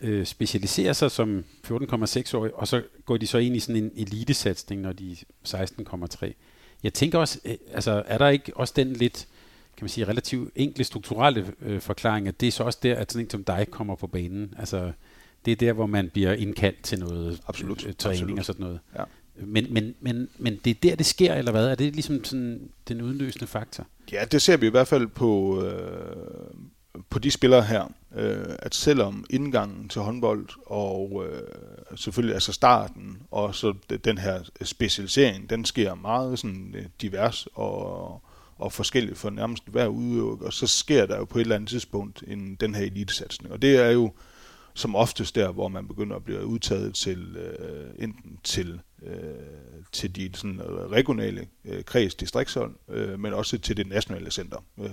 øh, specialiserer sig som 14,6-årige, og så går de så ind i sådan en elitesatsning, når de er 16,3. Jeg tænker også, øh, altså er der ikke også den lidt, kan man sige, relativt enkle strukturelle øh, forklaring, at det er så også der, at sådan en som dig kommer på banen. Altså, det er der, hvor man bliver indkaldt til noget Absolut. Øh, træning Absolut. og sådan noget. Ja. Men, men, men, men det er der, det sker, eller hvad? Er det ligesom sådan den udløsende faktor? Ja, det ser vi i hvert fald på, øh, på de spillere her, øh, at selvom indgangen til håndbold og øh, selvfølgelig altså starten og så den her specialisering, den sker meget sådan øh, divers og, og forskelligt for nærmest hver udøver, og så sker der jo på et eller andet tidspunkt en, den her elitesatsning. Og det er jo som oftest der, hvor man begynder at blive udtaget til øh, enten til øh, til de sådan, øh, regionale øh, kreds distriktshold, øh, men også til det nationale center. Øh,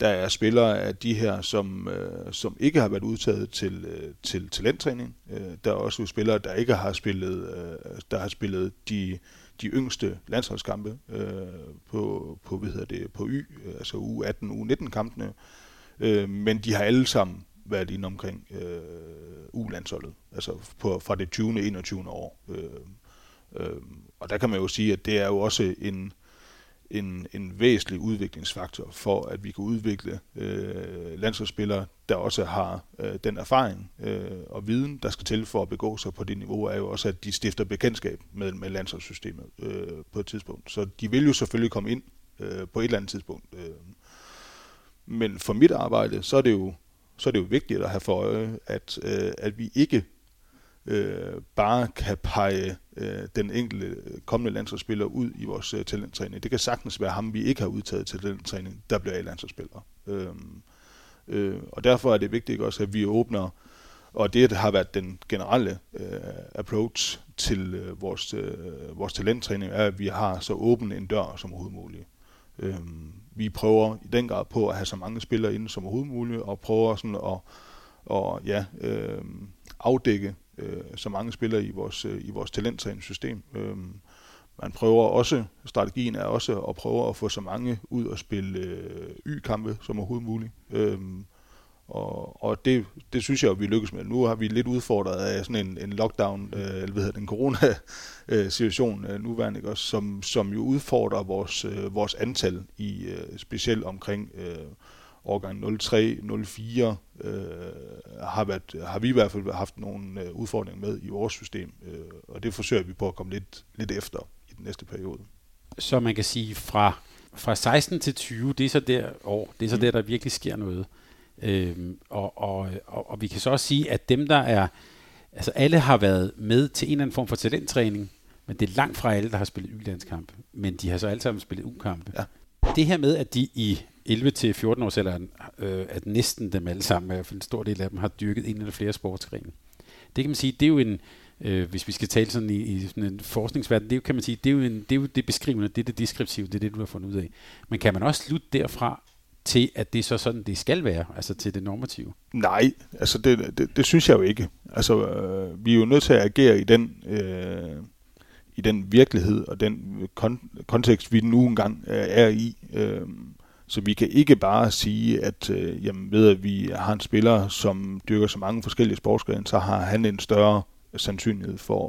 der er spillere af de her, som, øh, som ikke har været udtaget til, øh, til talenttræning. Øh, der er også spillere, der ikke har spillet, øh, der har spillet de, de yngste landsholdskampe øh, på, på, hvad hedder det, på Y, altså U18, U19 kampene, øh, men de har alle sammen været inde omkring øh, U-landsholdet, altså på, fra det 20. 21. år. Øh, øh, og der kan man jo sige, at det er jo også en, en, en væsentlig udviklingsfaktor for, at vi kan udvikle øh, landsholdsspillere, der også har øh, den erfaring øh, og viden, der skal til for at begå sig på det niveau, er jo også, at de stifter bekendtskab med, med landsholdssystemet øh, på et tidspunkt. Så de vil jo selvfølgelig komme ind øh, på et eller andet tidspunkt. Øh. Men for mit arbejde, så er det jo så er det jo vigtigt at have for øje, at, øh, at vi ikke øh, bare kan pege øh, den enkelte øh, kommende landsholdsspiller ud i vores øh, talenttræning. Det kan sagtens være ham, vi ikke har udtaget til talenttræning, der bliver landsholdsspiller. Øh, øh, og derfor er det vigtigt også, at vi åbner, og det har været den generelle øh, approach til øh, vores, øh, vores talenttræning, er, at vi har så åben en dør som overhovedet muligt. Øh, vi prøver i den grad på at have så mange spillere inde som overhovedet muligt, og prøver sådan at og, ja, øh, afdække øh, så mange spillere i vores, øh, i vores talenttræningssystem. Øh, man prøver også, strategien er også at prøve at få så mange ud og spille øh, Y-kampe som overhovedet muligt. Øh, og, og det, det synes jeg, at vi lykkes med. Nu har vi lidt udfordret af sådan en, en lockdown, øh, eller hvad hedder en corona-situation øh, nuværende, ikke? Også, som, som jo udfordrer vores, øh, vores antal, i øh, specielt omkring øh, årgang 03, 04, øh, har, været, har vi i hvert fald haft nogle øh, udfordringer med i vores system, øh, og det forsøger vi på at komme lidt, lidt efter i den næste periode. Så man kan sige, fra, fra 16 til 20, det er så der år, det er så mm. der, der virkelig sker noget. Øhm, og, og, og, og vi kan så også sige, at dem, der er... Altså alle har været med til en eller anden form for talenttræning, men det er langt fra alle, der har spillet y Men de har så alle sammen spillet U-kampe. Ja. Det her med, at de i 11-14 års alderen, øh, at næsten dem alle sammen, i hvert fald en stor del af dem, har dyrket en eller flere sportsgrene. Det kan man sige, det er jo en, øh, hvis vi skal tale sådan i, i sådan en forskningsverden, det er, kan man sige, det er, jo en, det er jo det beskrivende, det er det deskriptive, det er det, du har fundet ud af. Men kan man også slutte derfra til, at det er så sådan, det skal være, altså til det normative? Nej, altså det, det, det synes jeg jo ikke. Altså, øh, vi er jo nødt til at agere i den, øh, i den virkelighed og den øh, kon- kontekst, vi nu engang øh, er i. Øh, så vi kan ikke bare sige, at øh, jamen, ved at vi har en spiller, som dyrker så mange forskellige sportsgrene, så har han en større sandsynlighed for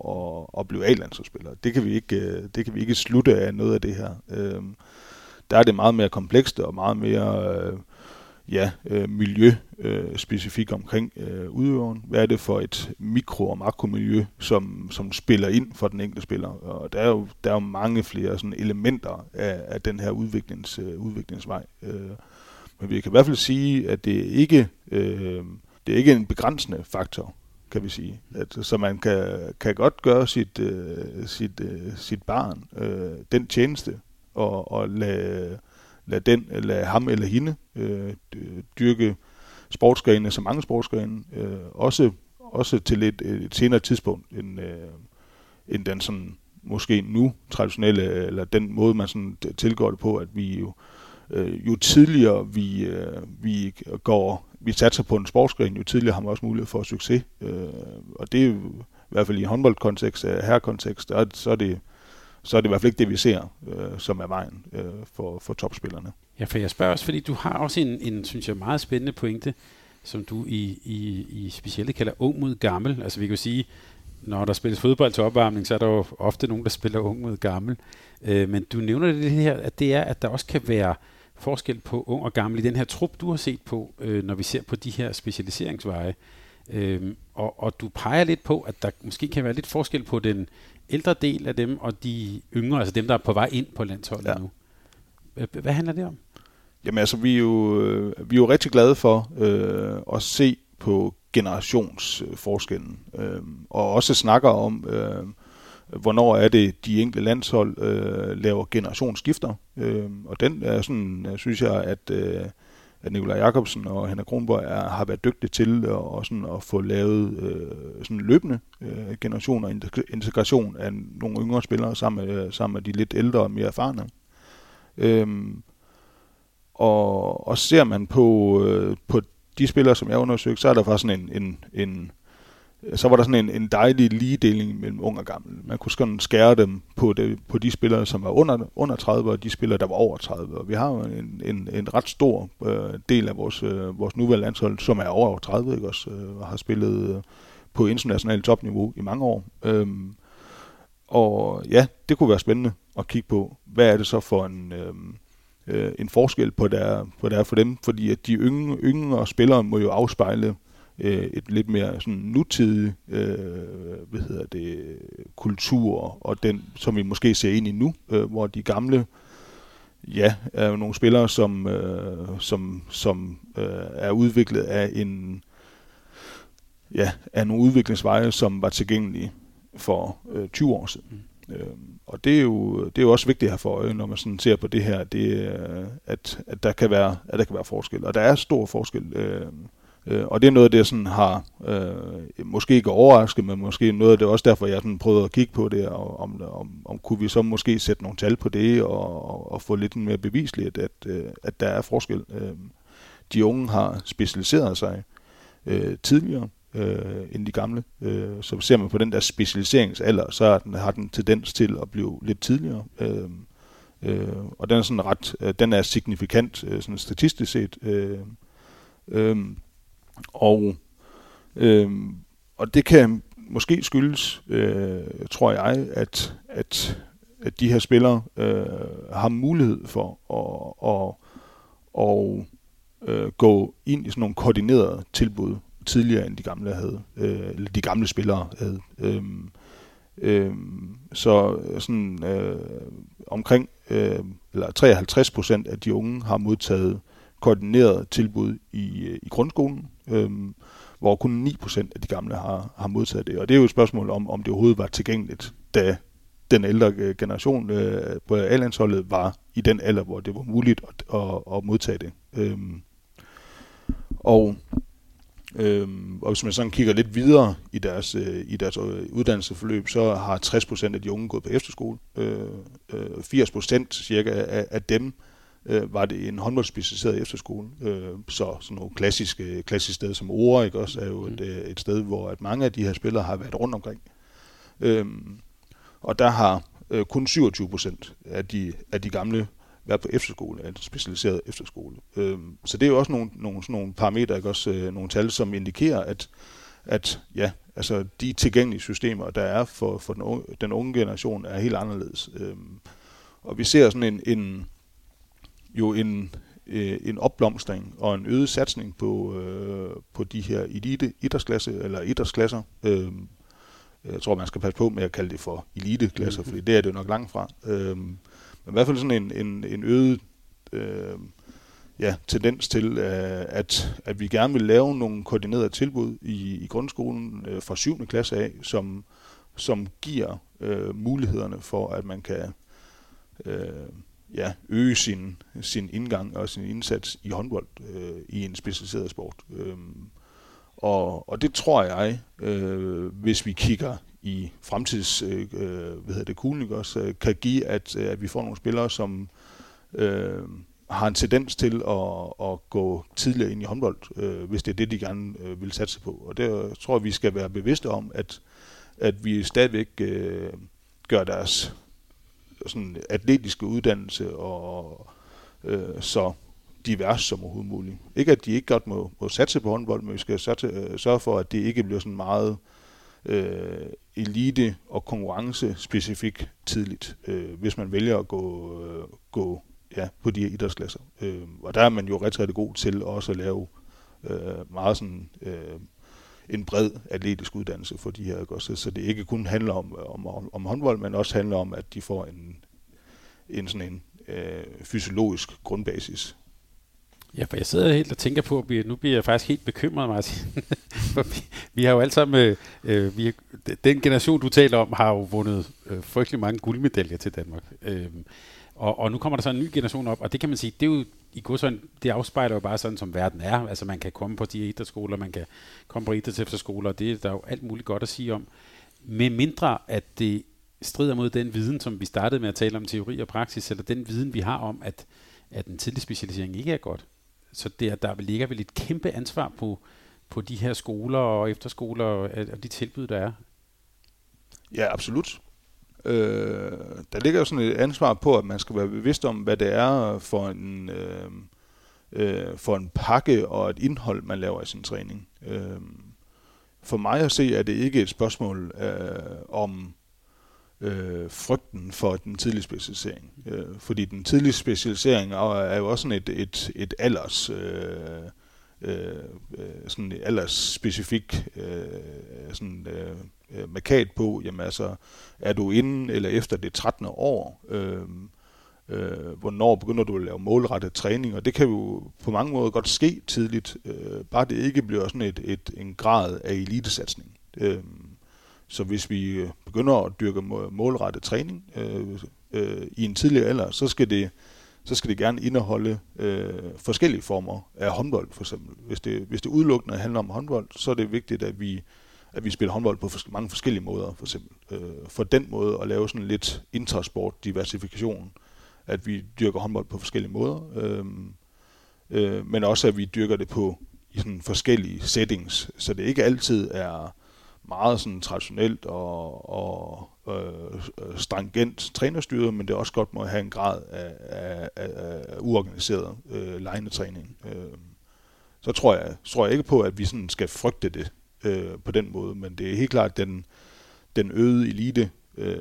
at, at blive A-landsholdsspiller. Det kan vi ikke, øh, det kan vi ikke slutte af noget af det her. Øh, der er det meget mere komplekst og meget mere, øh, ja, øh, miljø øh, specifikt omkring øh, udøveren. Hvad er det for et mikro- og makromiljø, som, som spiller ind for den enkelte spiller? Og der er jo, der er jo mange flere sådan elementer af, af den her udviklings, øh, udviklingsvej. Øh, men vi kan i hvert fald sige, at det er ikke, øh, det er ikke en begrænsende faktor kan vi sige. At, så man kan, kan godt gøre sit, øh, sit, øh, sit barn øh, den tjeneste, og, og lade, lad den, lad ham eller hende øh, dyrke sportsgrene så mange sportsgrene, øh, også, også til et, et senere tidspunkt, end, øh, end den sådan måske nu traditionelle, eller den måde, man sådan tilgår det på, at vi jo, øh, jo tidligere vi, øh, vi går vi satser på en sportsgren, jo tidligere har man også mulighed for succes. Øh, og det er jo, i hvert fald i håndboldkontekst, øh, herrekontekst, og så er det så er det i hvert fald ikke det, vi ser, øh, som er vejen øh, for, for topspillerne. Ja, for jeg spørger også, fordi du har også en, en synes jeg, meget spændende pointe, som du i, i, i specielt kalder ung mod gammel. Altså vi kan sige, når der spilles fodbold til opvarmning, så er der jo ofte nogen, der spiller ung mod gammel. Øh, men du nævner det her, at det er, at der også kan være forskel på ung og gammel i den her trup, du har set på, øh, når vi ser på de her specialiseringsveje. Øhm, og, og du peger lidt på, at der måske kan være lidt forskel på den ældre del af dem og de yngre, altså dem, der er på vej ind på landsholdet ja. nu. Hvad, handler det om? Jamen altså, vi er jo, øh, vi er jo rigtig glade for øh, at se på generationsforskellen, øh, og også snakker om, øh, hvornår er det, de enkelte landshold øh, laver generationsskifter. Øh, og den er sådan, synes jeg, at, øh, at Nikolaj Jakobsen og Henrik Kronborg er, har været dygtige til at, og sådan at få lavet øh, sådan løbende øh, generationer integration af nogle yngre spillere sammen med, sammen med de lidt ældre og mere erfarne. Øhm, og, og ser man på, øh, på de spillere, som jeg undersøgte, så er der faktisk sådan en, en, en så var der sådan en, en dejlig ligedeling mellem ung og gammel. Man kunne sådan skære dem på, det, på de spillere, som var under, under 30, og de spillere, der var over 30. Og vi har jo en, en, en ret stor øh, del af vores, øh, vores nuværende landshold, som er over 30, ikke også, øh, og har spillet øh, på internationalt topniveau i mange år. Øhm, og ja, det kunne være spændende at kigge på, hvad er det så for en... Øh, øh, en forskel på der, på der for dem, fordi at de yngre, yngre spillere må jo afspejle øh, et lidt mere sådan nutidig øh, hvad hedder det, kultur, og den, som vi måske ser ind i nu, øh, hvor de gamle ja, er jo nogle spillere, som, øh, som, som øh, er udviklet af en ja, af nogle udviklingsveje, som var tilgængelige for øh, 20 år siden. Mm. Øh, og det er, jo, det er jo også vigtigt at have for øje, når man sådan ser på det her, det, at, at, der kan være, at der kan være forskel. Og der er stor forskel. Øh, Øh, og det er noget af det, sådan har øh, måske ikke overrasket, men måske noget af det også derfor, jeg sådan prøvede at kigge på det, og om, om, om kunne vi så måske sætte nogle tal på det, og, og, og få lidt mere bevisligt, at, øh, at der er forskel. Øh, de unge har specialiseret sig øh, tidligere øh, end de gamle. Øh, så ser man på den der specialiseringsalder, så er den, har den tendens til at blive lidt tidligere. Øh, øh, og den er sådan ret, øh, den er signifikant øh, sådan statistisk set. Øh, øh, og, øh, og det kan måske skyldes, øh, tror jeg, at, at, at de her spillere øh, har mulighed for at, at, at, øh, gå ind i sådan nogle koordinerede tilbud tidligere end de gamle havde, øh, eller de gamle spillere havde. Øh, øh, så sådan øh, omkring øh, eller 53 procent af de unge har modtaget koordineret tilbud i, øh, i grundskolen, øhm, hvor kun 9% af de gamle har, har modtaget det. Og det er jo et spørgsmål om, om det overhovedet var tilgængeligt, da den ældre øh, generation øh, på A-landsholdet var i den alder, hvor det var muligt at, at, at modtage det. Øhm, og, øhm, og hvis man sådan kigger lidt videre i deres, øh, i deres øh, uddannelsesforløb, så har 60% af de unge gået på efterskole. Øh, øh, 80% cirka af, af dem øh, var det en håndboldspecialiseret efterskole. Øh, så sådan nogle klassiske, klassiske steder som Ore, ikke, også er jo et, mm. øh, et sted, hvor at mange af de her spillere har været rundt omkring. Øh, og der har øh, kun 27 procent af de, af de gamle været på efterskole, en specialiseret efterskole. Øh, så det er jo også nogle, nogle, sådan nogle parametre, ikke? også øh, nogle tal, som indikerer, at, at ja, altså de tilgængelige systemer, der er for, for den, unge, den unge generation, er helt anderledes. Øh, og vi ser sådan en, en, jo en, øh, en opblomstring og en øget satsning på, øh, på de her elite idrætsklasse, eller idrætsklasser. Øh, jeg tror, man skal passe på med at kalde det for eliteklasser, mm-hmm. for det er det nok langt fra. Øh, men i hvert fald sådan en, en, en øget øh, ja, tendens til, øh, at, at vi gerne vil lave nogle koordinerede tilbud i, i grundskolen øh, fra 7. klasse af, som, som giver øh, mulighederne for, at man kan øh, ja, øge sin, sin indgang og sin indsats i håndbold øh, i en specialiseret sport. Øh, og, og det tror jeg, øh, hvis vi kigger i fremtids øh, øh hvad hedder det, kuglen, også, øh, kan give, at, øh, at vi får nogle spillere, som øh, har en tendens til at, at gå tidligere ind i håndbold, øh, hvis det er det, de gerne øh, vil satse på. Og det tror jeg, vi skal være bevidste om, at, at vi stadigvæk øh, gør deres sådan atletiske uddannelse og øh, så divers som overhovedet muligt. Ikke at de ikke godt må, må satse på håndbold, men vi skal satse, øh, sørge for, at det ikke bliver sådan meget øh, elite og konkurrencespecifik tidligt, øh, hvis man vælger at gå, øh, gå ja, på de her idrætsklasser. Øh, og der er man jo rigtig, rigtig god til også at lave øh, meget sådan øh, en bred atletisk uddannelse for de her, ikke? Så, så det ikke kun handler om, om, om håndbold, men også handler om, at de får en, en sådan en øh, fysiologisk grundbasis. Ja, for jeg sidder helt og tænker på, at nu bliver jeg faktisk helt bekymret, Martin. for vi, vi har jo alle sammen, øh, øh vi, den generation, du taler om, har jo vundet øh, frygtelig mange guldmedaljer til Danmark. Øh, og, og nu kommer der så en ny generation op, og det kan man sige, det er jo i godsøjne, det afspejler jo bare sådan, som verden er. Altså man kan komme på de idrætsskoler, man kan komme på idrætsefterskoler, og det er der jo alt muligt godt at sige om. Med mindre, at det strider mod den viden, som vi startede med at tale om teori og praksis, eller den viden, vi har om, at, at en tidlig specialisering ikke er godt. Så der, der ligger vel et kæmpe ansvar på, på de her skoler og efterskoler og, og de tilbud, der er. Ja, absolut. Øh, der ligger jo sådan et ansvar på, at man skal være bevidst om, hvad det er for en, øh, øh, for en pakke og et indhold, man laver i sin træning. Øh, for mig at se, er det ikke et spørgsmål øh, om øh, frygten for den tidlige specialisering. Øh, fordi den tidlige specialisering er jo også sådan et, et, et alders... Øh, øh, øh sådan et aldersspecifik øh, sådan, øh, øh, markat på, jamen altså, er du inden eller efter det 13. år, øh, øh, hvornår begynder du at lave målrettet træning, og det kan jo på mange måder godt ske tidligt, øh, bare det ikke bliver sådan et, et, en grad af elitesatsning. Øh, så hvis vi øh, begynder at dyrke målrettet træning øh, øh, i en tidlig alder, så skal det så skal det gerne indeholde øh, forskellige former af håndbold, for eksempel. Hvis det, hvis det udelukkende handler om håndbold, så er det vigtigt, at vi at vi spiller håndbold på mange forskellige måder, for eksempel. Øh, for den måde at lave sådan lidt intersport diversifikation, at vi dyrker håndbold på forskellige måder, øh, øh, men også at vi dyrker det på i sådan forskellige settings, så det ikke altid er meget sådan traditionelt og, og øh, strangent trænerstyret, men det også godt må have en grad af, af, af, af uorganiseret øh, legnetræning. Øh, så tror jeg, tror jeg ikke på, at vi sådan skal frygte det øh, på den måde, men det er helt klart den, den øgede elite, øh,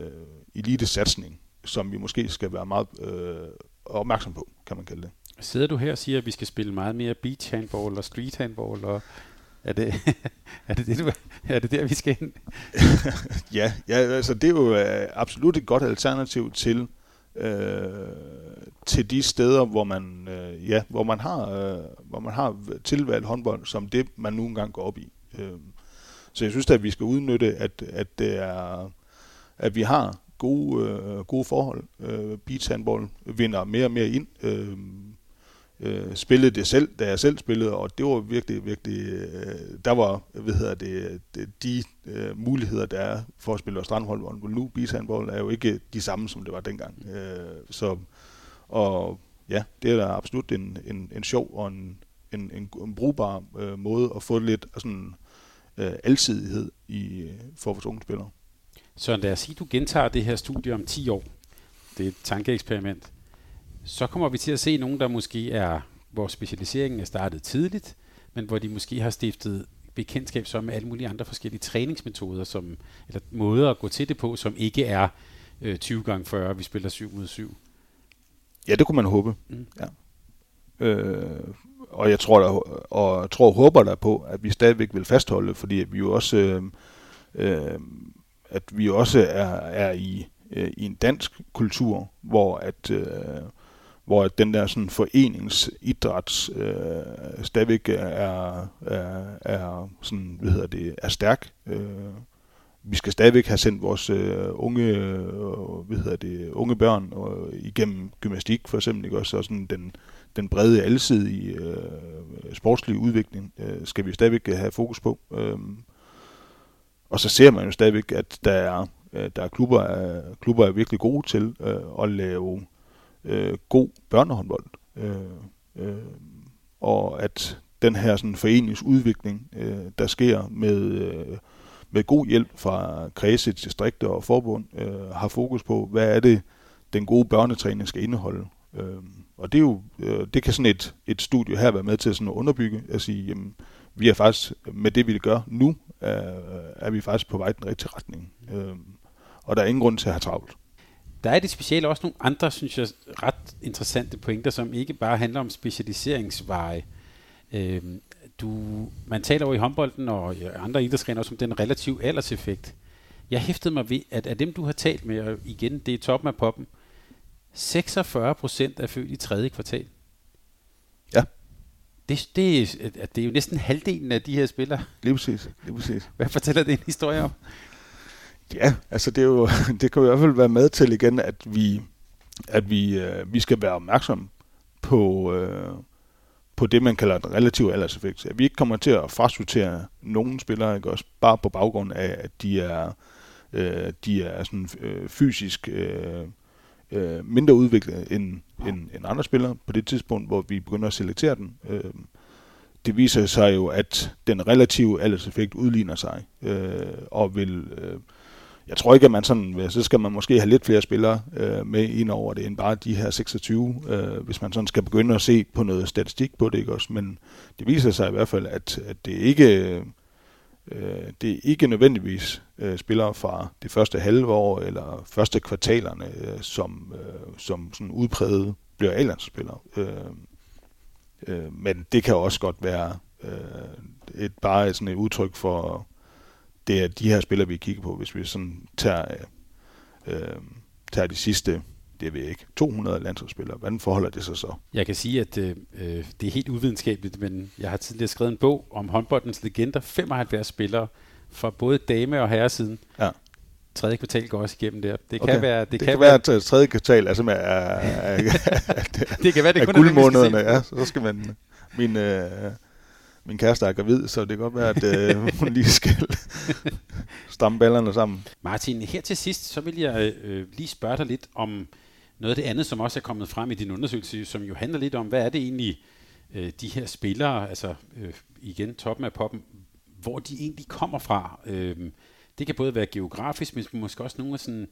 elite satsning, som vi måske skal være meget øh, opmærksom på, kan man kalde det. Sidder du her og siger, at vi skal spille meget mere beach handball og street handball og er det, er det, det, du, er det der, vi skal ind? ja, ja, altså det er jo øh, absolut et godt alternativ til, øh, til de steder, hvor man, øh, ja, hvor man har, øh, hvor man har tilvalgt håndbold som det, man nu engang går op i. Øh, så jeg synes at vi skal udnytte, at, at, det er, at vi har gode, øh, gode forhold. Øh, beach handball vinder mere og mere ind. Øh, øh, spillede det selv, da jeg selv spillede, og det var virkelig, virkelig, øh, der var, hvad hedder det, de øh, muligheder, der er for at spille strandhåndbold. Nu, beachhandball er jo ikke de samme, som det var dengang. Øh, så, og ja, det er da absolut en, en, en sjov og en, en, en, en brugbar øh, måde at få lidt sådan øh, alsidighed i, for vores unge spillere. Så lad os sige, at du gentager det her studie om 10 år. Det er et tankeeksperiment så kommer vi til at se nogen, der måske er, hvor specialiseringen er startet tidligt, men hvor de måske har stiftet bekendtskab som alle mulige andre forskellige træningsmetoder, som, eller måder at gå til det på, som ikke er øh, 20 gange 40, vi spiller 7 mod 7. Ja, det kunne man håbe. Mm. Ja. Øh, og jeg tror, der, og tror håber der på, at vi stadigvæk vil fastholde, fordi vi jo også, øh, øh, at vi også er, er i, øh, i en dansk kultur, hvor at øh, hvor at den der sådan foreningsidræts øh, stadigvæk er, er, er, sådan, hvad hedder det, er stærk. Øh, vi skal stadigvæk have sendt vores øh, unge, øh, hvad hedder det, unge børn øh, igennem gymnastik for eksempel, ikke? også og sådan den, den brede, alsidige øh, sportslige udvikling øh, skal vi stadigvæk øh, have fokus på. Øh, og så ser man jo stadigvæk, at der er, øh, der er klubber, er, klubber er virkelig gode til øh, at lave øh, god børnehåndbold. Øh, øh, og at den her sådan, foreningsudvikling, øh, der sker med, øh, med god hjælp fra kredse, distrikter og forbund, øh, har fokus på, hvad er det, den gode børnetræning skal indeholde. Øh, og det, er jo, øh, det kan sådan et, et studie her være med til sådan at underbygge, at sige, jamen, vi er faktisk, med det vi gør nu, er, er vi faktisk på vej i den rigtige retning. Øh, og der er ingen grund til at have travlt. Der er det specielt også nogle andre, synes jeg, ret interessante pointer, som ikke bare handler om specialiseringsveje. Øh, du, man taler jo i håndbolden og andre idrætsgrene også om den relative alderseffekt. Jeg hæftede mig ved, at af dem, du har talt med, og igen, det er toppen af poppen, 46 procent er født i tredje kvartal. Ja. Det, det, det er jo næsten halvdelen af de her spillere. Lige præcis. Lige præcis. Hvad fortæller det en historie om? Ja, altså det, er jo, det kan jo i hvert fald være med til igen, at vi, at vi, øh, vi skal være opmærksomme på, øh, på det, man kalder den relative alderseffekt. At vi ikke kommer til at frasortere nogen spillere, ikke også bare på baggrund af, at de er, øh, de er sådan, øh, fysisk øh, øh, mindre udviklet end, end, end andre spillere på det tidspunkt, hvor vi begynder at selektere den. Øh, det viser sig jo, at den relative alderseffekt udligner sig, øh, og vil... Øh, jeg tror ikke, at man sådan, så skal man måske have lidt flere spillere øh, med ind over det, end bare de her 26, øh, hvis man sådan skal begynde at se på noget statistik på det, ikke også? Men det viser sig i hvert fald, at, at det ikke øh, det er ikke nødvendigvis øh, spillere fra det første halve år eller første kvartalerne, øh, som, øh, som sådan udpræget bliver A-landsspillere. Øh, øh, men det kan også godt være øh, et, bare sådan et udtryk for det er de her spillere, vi kigger på, hvis vi sådan tager, øh, tager de sidste det ved jeg ikke, 200 landsholdsspillere. Hvordan forholder det sig så? Jeg kan sige, at øh, det er helt uvidenskabeligt, men jeg har tidligere skrevet en bog om håndboldens legender. 75 spillere fra både dame- og herresiden. Ja. Tredje kvartal går også igennem der. Det okay. kan være, det, det kan, kan være, at tredje kvartal altså med, er, er, det kan være, det er kun guldmånederne. Ja, så skal man min, øh, min kæreste er gravid, så det kan godt være, at øh, hun lige skal stamme ballerne sammen. Martin, her til sidst, så vil jeg øh, lige spørge dig lidt om noget af det andet, som også er kommet frem i din undersøgelse, som jo handler lidt om, hvad er det egentlig, øh, de her spillere, altså øh, igen toppen af poppen, hvor de egentlig kommer fra. Øh, det kan både være geografisk, men måske også nogle af sådan,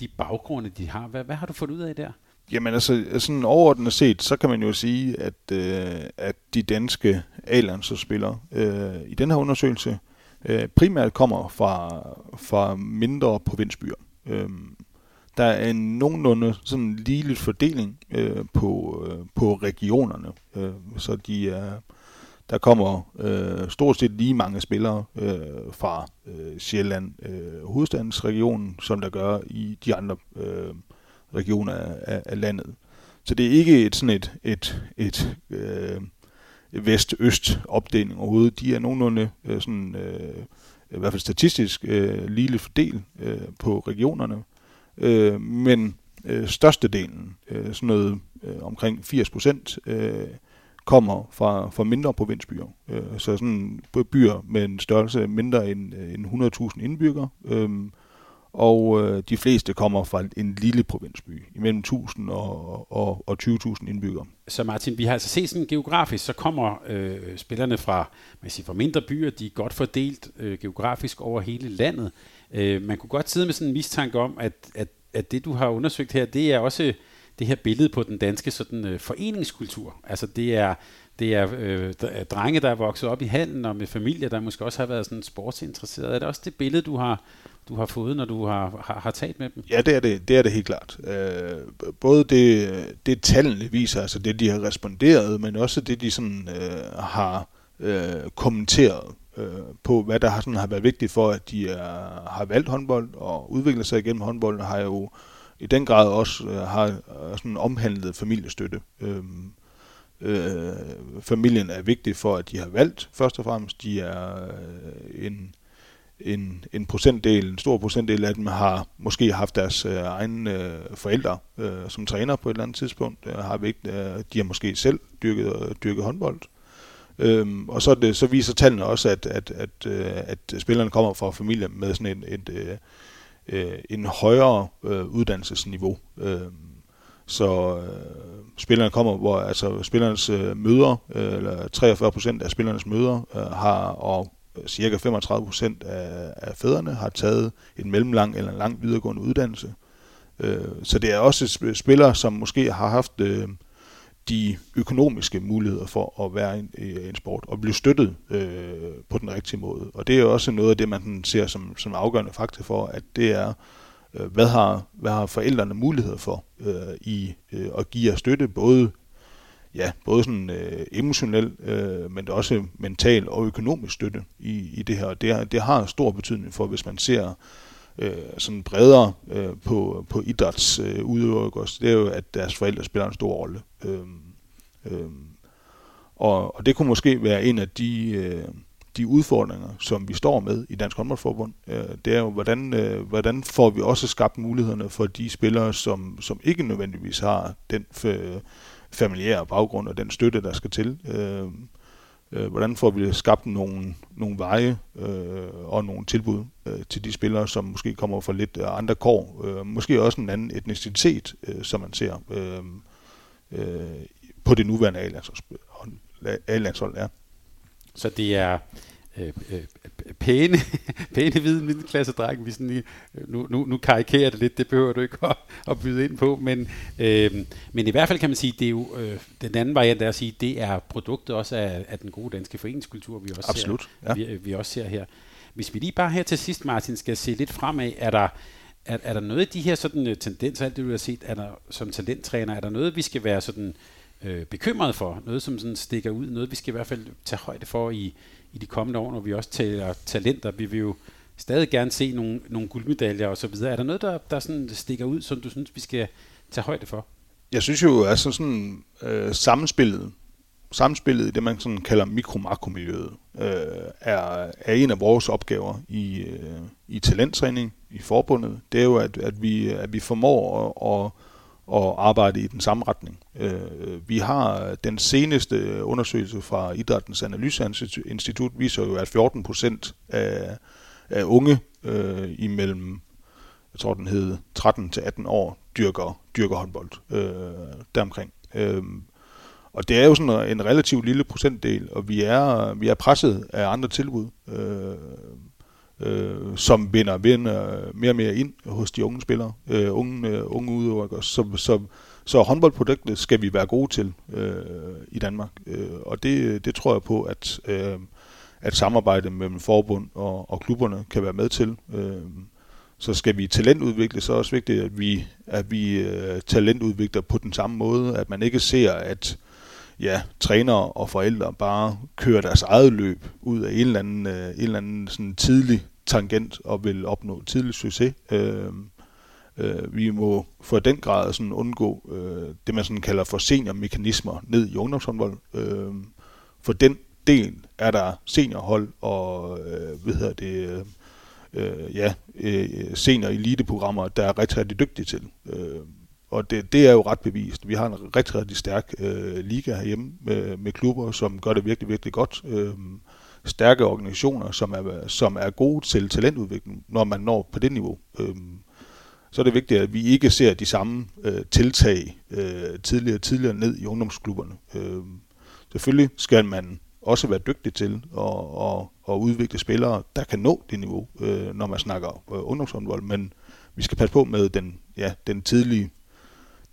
de baggrunde, de har. Hvad, hvad har du fundet ud af der? Jamen altså, sådan overordnet set, så kan man jo sige, at, øh, at de danske A-landsspillere øh, i den her undersøgelse øh, primært kommer fra, fra mindre provinsbyer. Øh, der er en nogenlunde sådan lille fordeling øh, på, øh, på regionerne, øh, så de er, der kommer øh, stort set lige mange spillere øh, fra øh, Sjælland, øh, hovedstadsregionen, som der gør i de andre øh, regioner af, af landet. Så det er ikke et sådan et, et, et øh, vest-øst opdeling overhovedet. De er nogenlunde øh, sådan, øh, i hvert fald statistisk øh, lille fordel øh, på regionerne. Øh, men øh, størstedelen, øh, sådan noget øh, omkring 80 procent, øh, kommer fra, fra mindre provinsbyer. Øh, så sådan byer med en størrelse mindre end, øh, end 100.000 indbyggere. Øh, og øh, de fleste kommer fra en lille provinsby, imellem 1000 og, og, og 20.000 indbyggere. Så Martin, vi har altså set sådan geografisk, så kommer øh, spillerne fra, man siger, fra mindre byer, de er godt fordelt øh, geografisk over hele landet. Øh, man kunne godt sidde med sådan en mistanke om, at, at, at det du har undersøgt her, det er også det her billede på den danske sådan, øh, foreningskultur. Altså det er, det er øh, øh drenge, der er vokset op i handen, og med familier, der måske også har været sådan sportsinteresserede. Er det også det billede, du har, du har fået, når du har, har, har talt med dem? Ja, det er det, det, er det helt klart. Øh, både det, det tallene viser, altså det de har responderet, men også det de sådan øh, har øh, kommenteret øh, på, hvad der har, sådan, har været vigtigt for, at de er, har valgt håndbold og udviklet sig igennem håndbold, har jo i den grad også øh, har øh, sådan omhandlet familiestøtte. Øh, øh, familien er vigtig for, at de har valgt, først og fremmest. De er øh, en, en, en procentdel, en stor procentdel af dem har måske haft deres øh, egne øh, forældre øh, som træner på et eller andet tidspunkt. Øh, har vægt, øh, de har måske selv dyrket, øh, dyrket håndbold. Øhm, og så, det, så viser tallene også, at, at, at, øh, at spillerne kommer fra familier med sådan en, et, et, øh, en højere øh, uddannelsesniveau. Øhm, så øh, spillerne kommer, hvor altså spillernes øh, møder, øh, eller 43 procent af spillernes møder øh, har, og cirka 35 procent af, af fædrene har taget en mellemlang eller en lang videregående uddannelse. Øh, så det er også spillere, som måske har haft øh, de økonomiske muligheder for at være en, øh, en sport og blive støttet øh, på den rigtige måde. Og det er også noget af det, man ser som, som afgørende faktor for, at det er, øh, hvad, har, hvad har forældrene muligheder for øh, i øh, at give jer støtte, både ja, både sådan øh, emotionel, øh, men også mental og økonomisk støtte i, i det her. Det, det har stor betydning for, hvis man ser øh, sådan bredere øh, på, på idrætsudøvere, øh, det er jo, at deres forældre spiller en stor rolle. Øh, øh, og, og det kunne måske være en af de, øh, de udfordringer, som vi står med i Dansk Håndboldforbund. Øh, det er jo, hvordan, øh, hvordan får vi også skabt mulighederne for de spillere, som, som ikke nødvendigvis har den familiære baggrund og den støtte, der skal til. Øh, øh, hvordan får vi skabt nogle, nogle veje øh, og nogle tilbud øh, til de spillere, som måske kommer fra lidt øh, andre kår, øh, måske også en anden etnicitet, øh, som man ser øh, øh, på det nuværende A-landshold. Ja. Så det er øh, øh, pæne, pæne hvide middelklasse dreng. Vi sådan, nu, nu, nu karikerer det lidt, det behøver du ikke at, at byde ind på, men, øh, men i hvert fald kan man sige, det er jo, øh, den anden variant er at sige, det er produktet også af, af den gode danske foreningskultur, vi også, Absolut, ser, ja. vi, vi også ser her. Hvis vi lige bare her til sidst, Martin, skal se lidt fremad, er der, er, er der noget af de her sådan, uh, tendenser, alt det du har set, er der, som talenttræner, er der noget, vi skal være sådan øh, bekymret for? Noget, som sådan stikker ud? Noget, vi skal i hvert fald tage højde for i, i de kommende år, når vi også tæller talenter. Vi vil jo stadig gerne se nogle, nogle guldmedaljer osv. Er der noget, der, der sådan stikker ud, som du synes, vi skal tage højde for? Jeg synes jo, altså sådan øh, sammenspillet, samspillet i det, man sådan kalder mikro-makromiljøet, øh, er, er en af vores opgaver i, øh, i talenttræning i forbundet. Det er jo, at, at, vi, at vi formår at, at og arbejde i den samme retning. Øh, vi har den seneste undersøgelse fra Idrættens Analyseinstitut viser jo, at 14 procent af, af unge øh, imellem, jeg tror den hed 13 til 18 år, dyrker, dyrker håndbold øh, deromkring. Øh, og det er jo sådan en relativt lille procentdel, og vi er, vi er presset af andre tilbud. Øh, øh, som vinder, vinder mere og mere ind hos de unge spillere, øh, unge, øh, unge udøvere. Så, så, så håndboldproduktet skal vi være gode til øh, i Danmark. Øh, og det, det tror jeg på, at, øh, at samarbejde mellem forbund og, og klubberne kan være med til. Øh, så skal vi talentudvikle, så er det også vigtigt, at vi, at vi øh, talentudvikler på den samme måde, at man ikke ser, at ja, trænere og forældre bare kører deres eget løb ud af en eller anden, øh, en eller anden sådan tidlig tangent og vil opnå tidlig succes. Uh, vi må for den grad sådan undgå øh, det, man sådan kalder for seniormekanismer ned i ungdomshåndbold. Uh, for den del er der seniorhold og hvad hedder det, ja, senior eliteprogrammer, der er rigtig, rigtig dygtige til. Øhm, og det, det er jo ret bevist. Vi har en rigtig, rigtig stærk øh, liga herhjemme med, med klubber, som gør det virkelig, virkelig godt. Øh, stærke organisationer, som er, som er gode til talentudvikling, når man når på det niveau. Øh, så er det vigtigt, at vi ikke ser de samme øh, tiltag øh, tidligere og tidligere ned i ungdomsklubberne. Øh, selvfølgelig skal man også være dygtig til at, at, at udvikle spillere, der kan nå det niveau, øh, når man snakker øh, ungdomshåndbold, men vi skal passe på med den, ja, den tidlige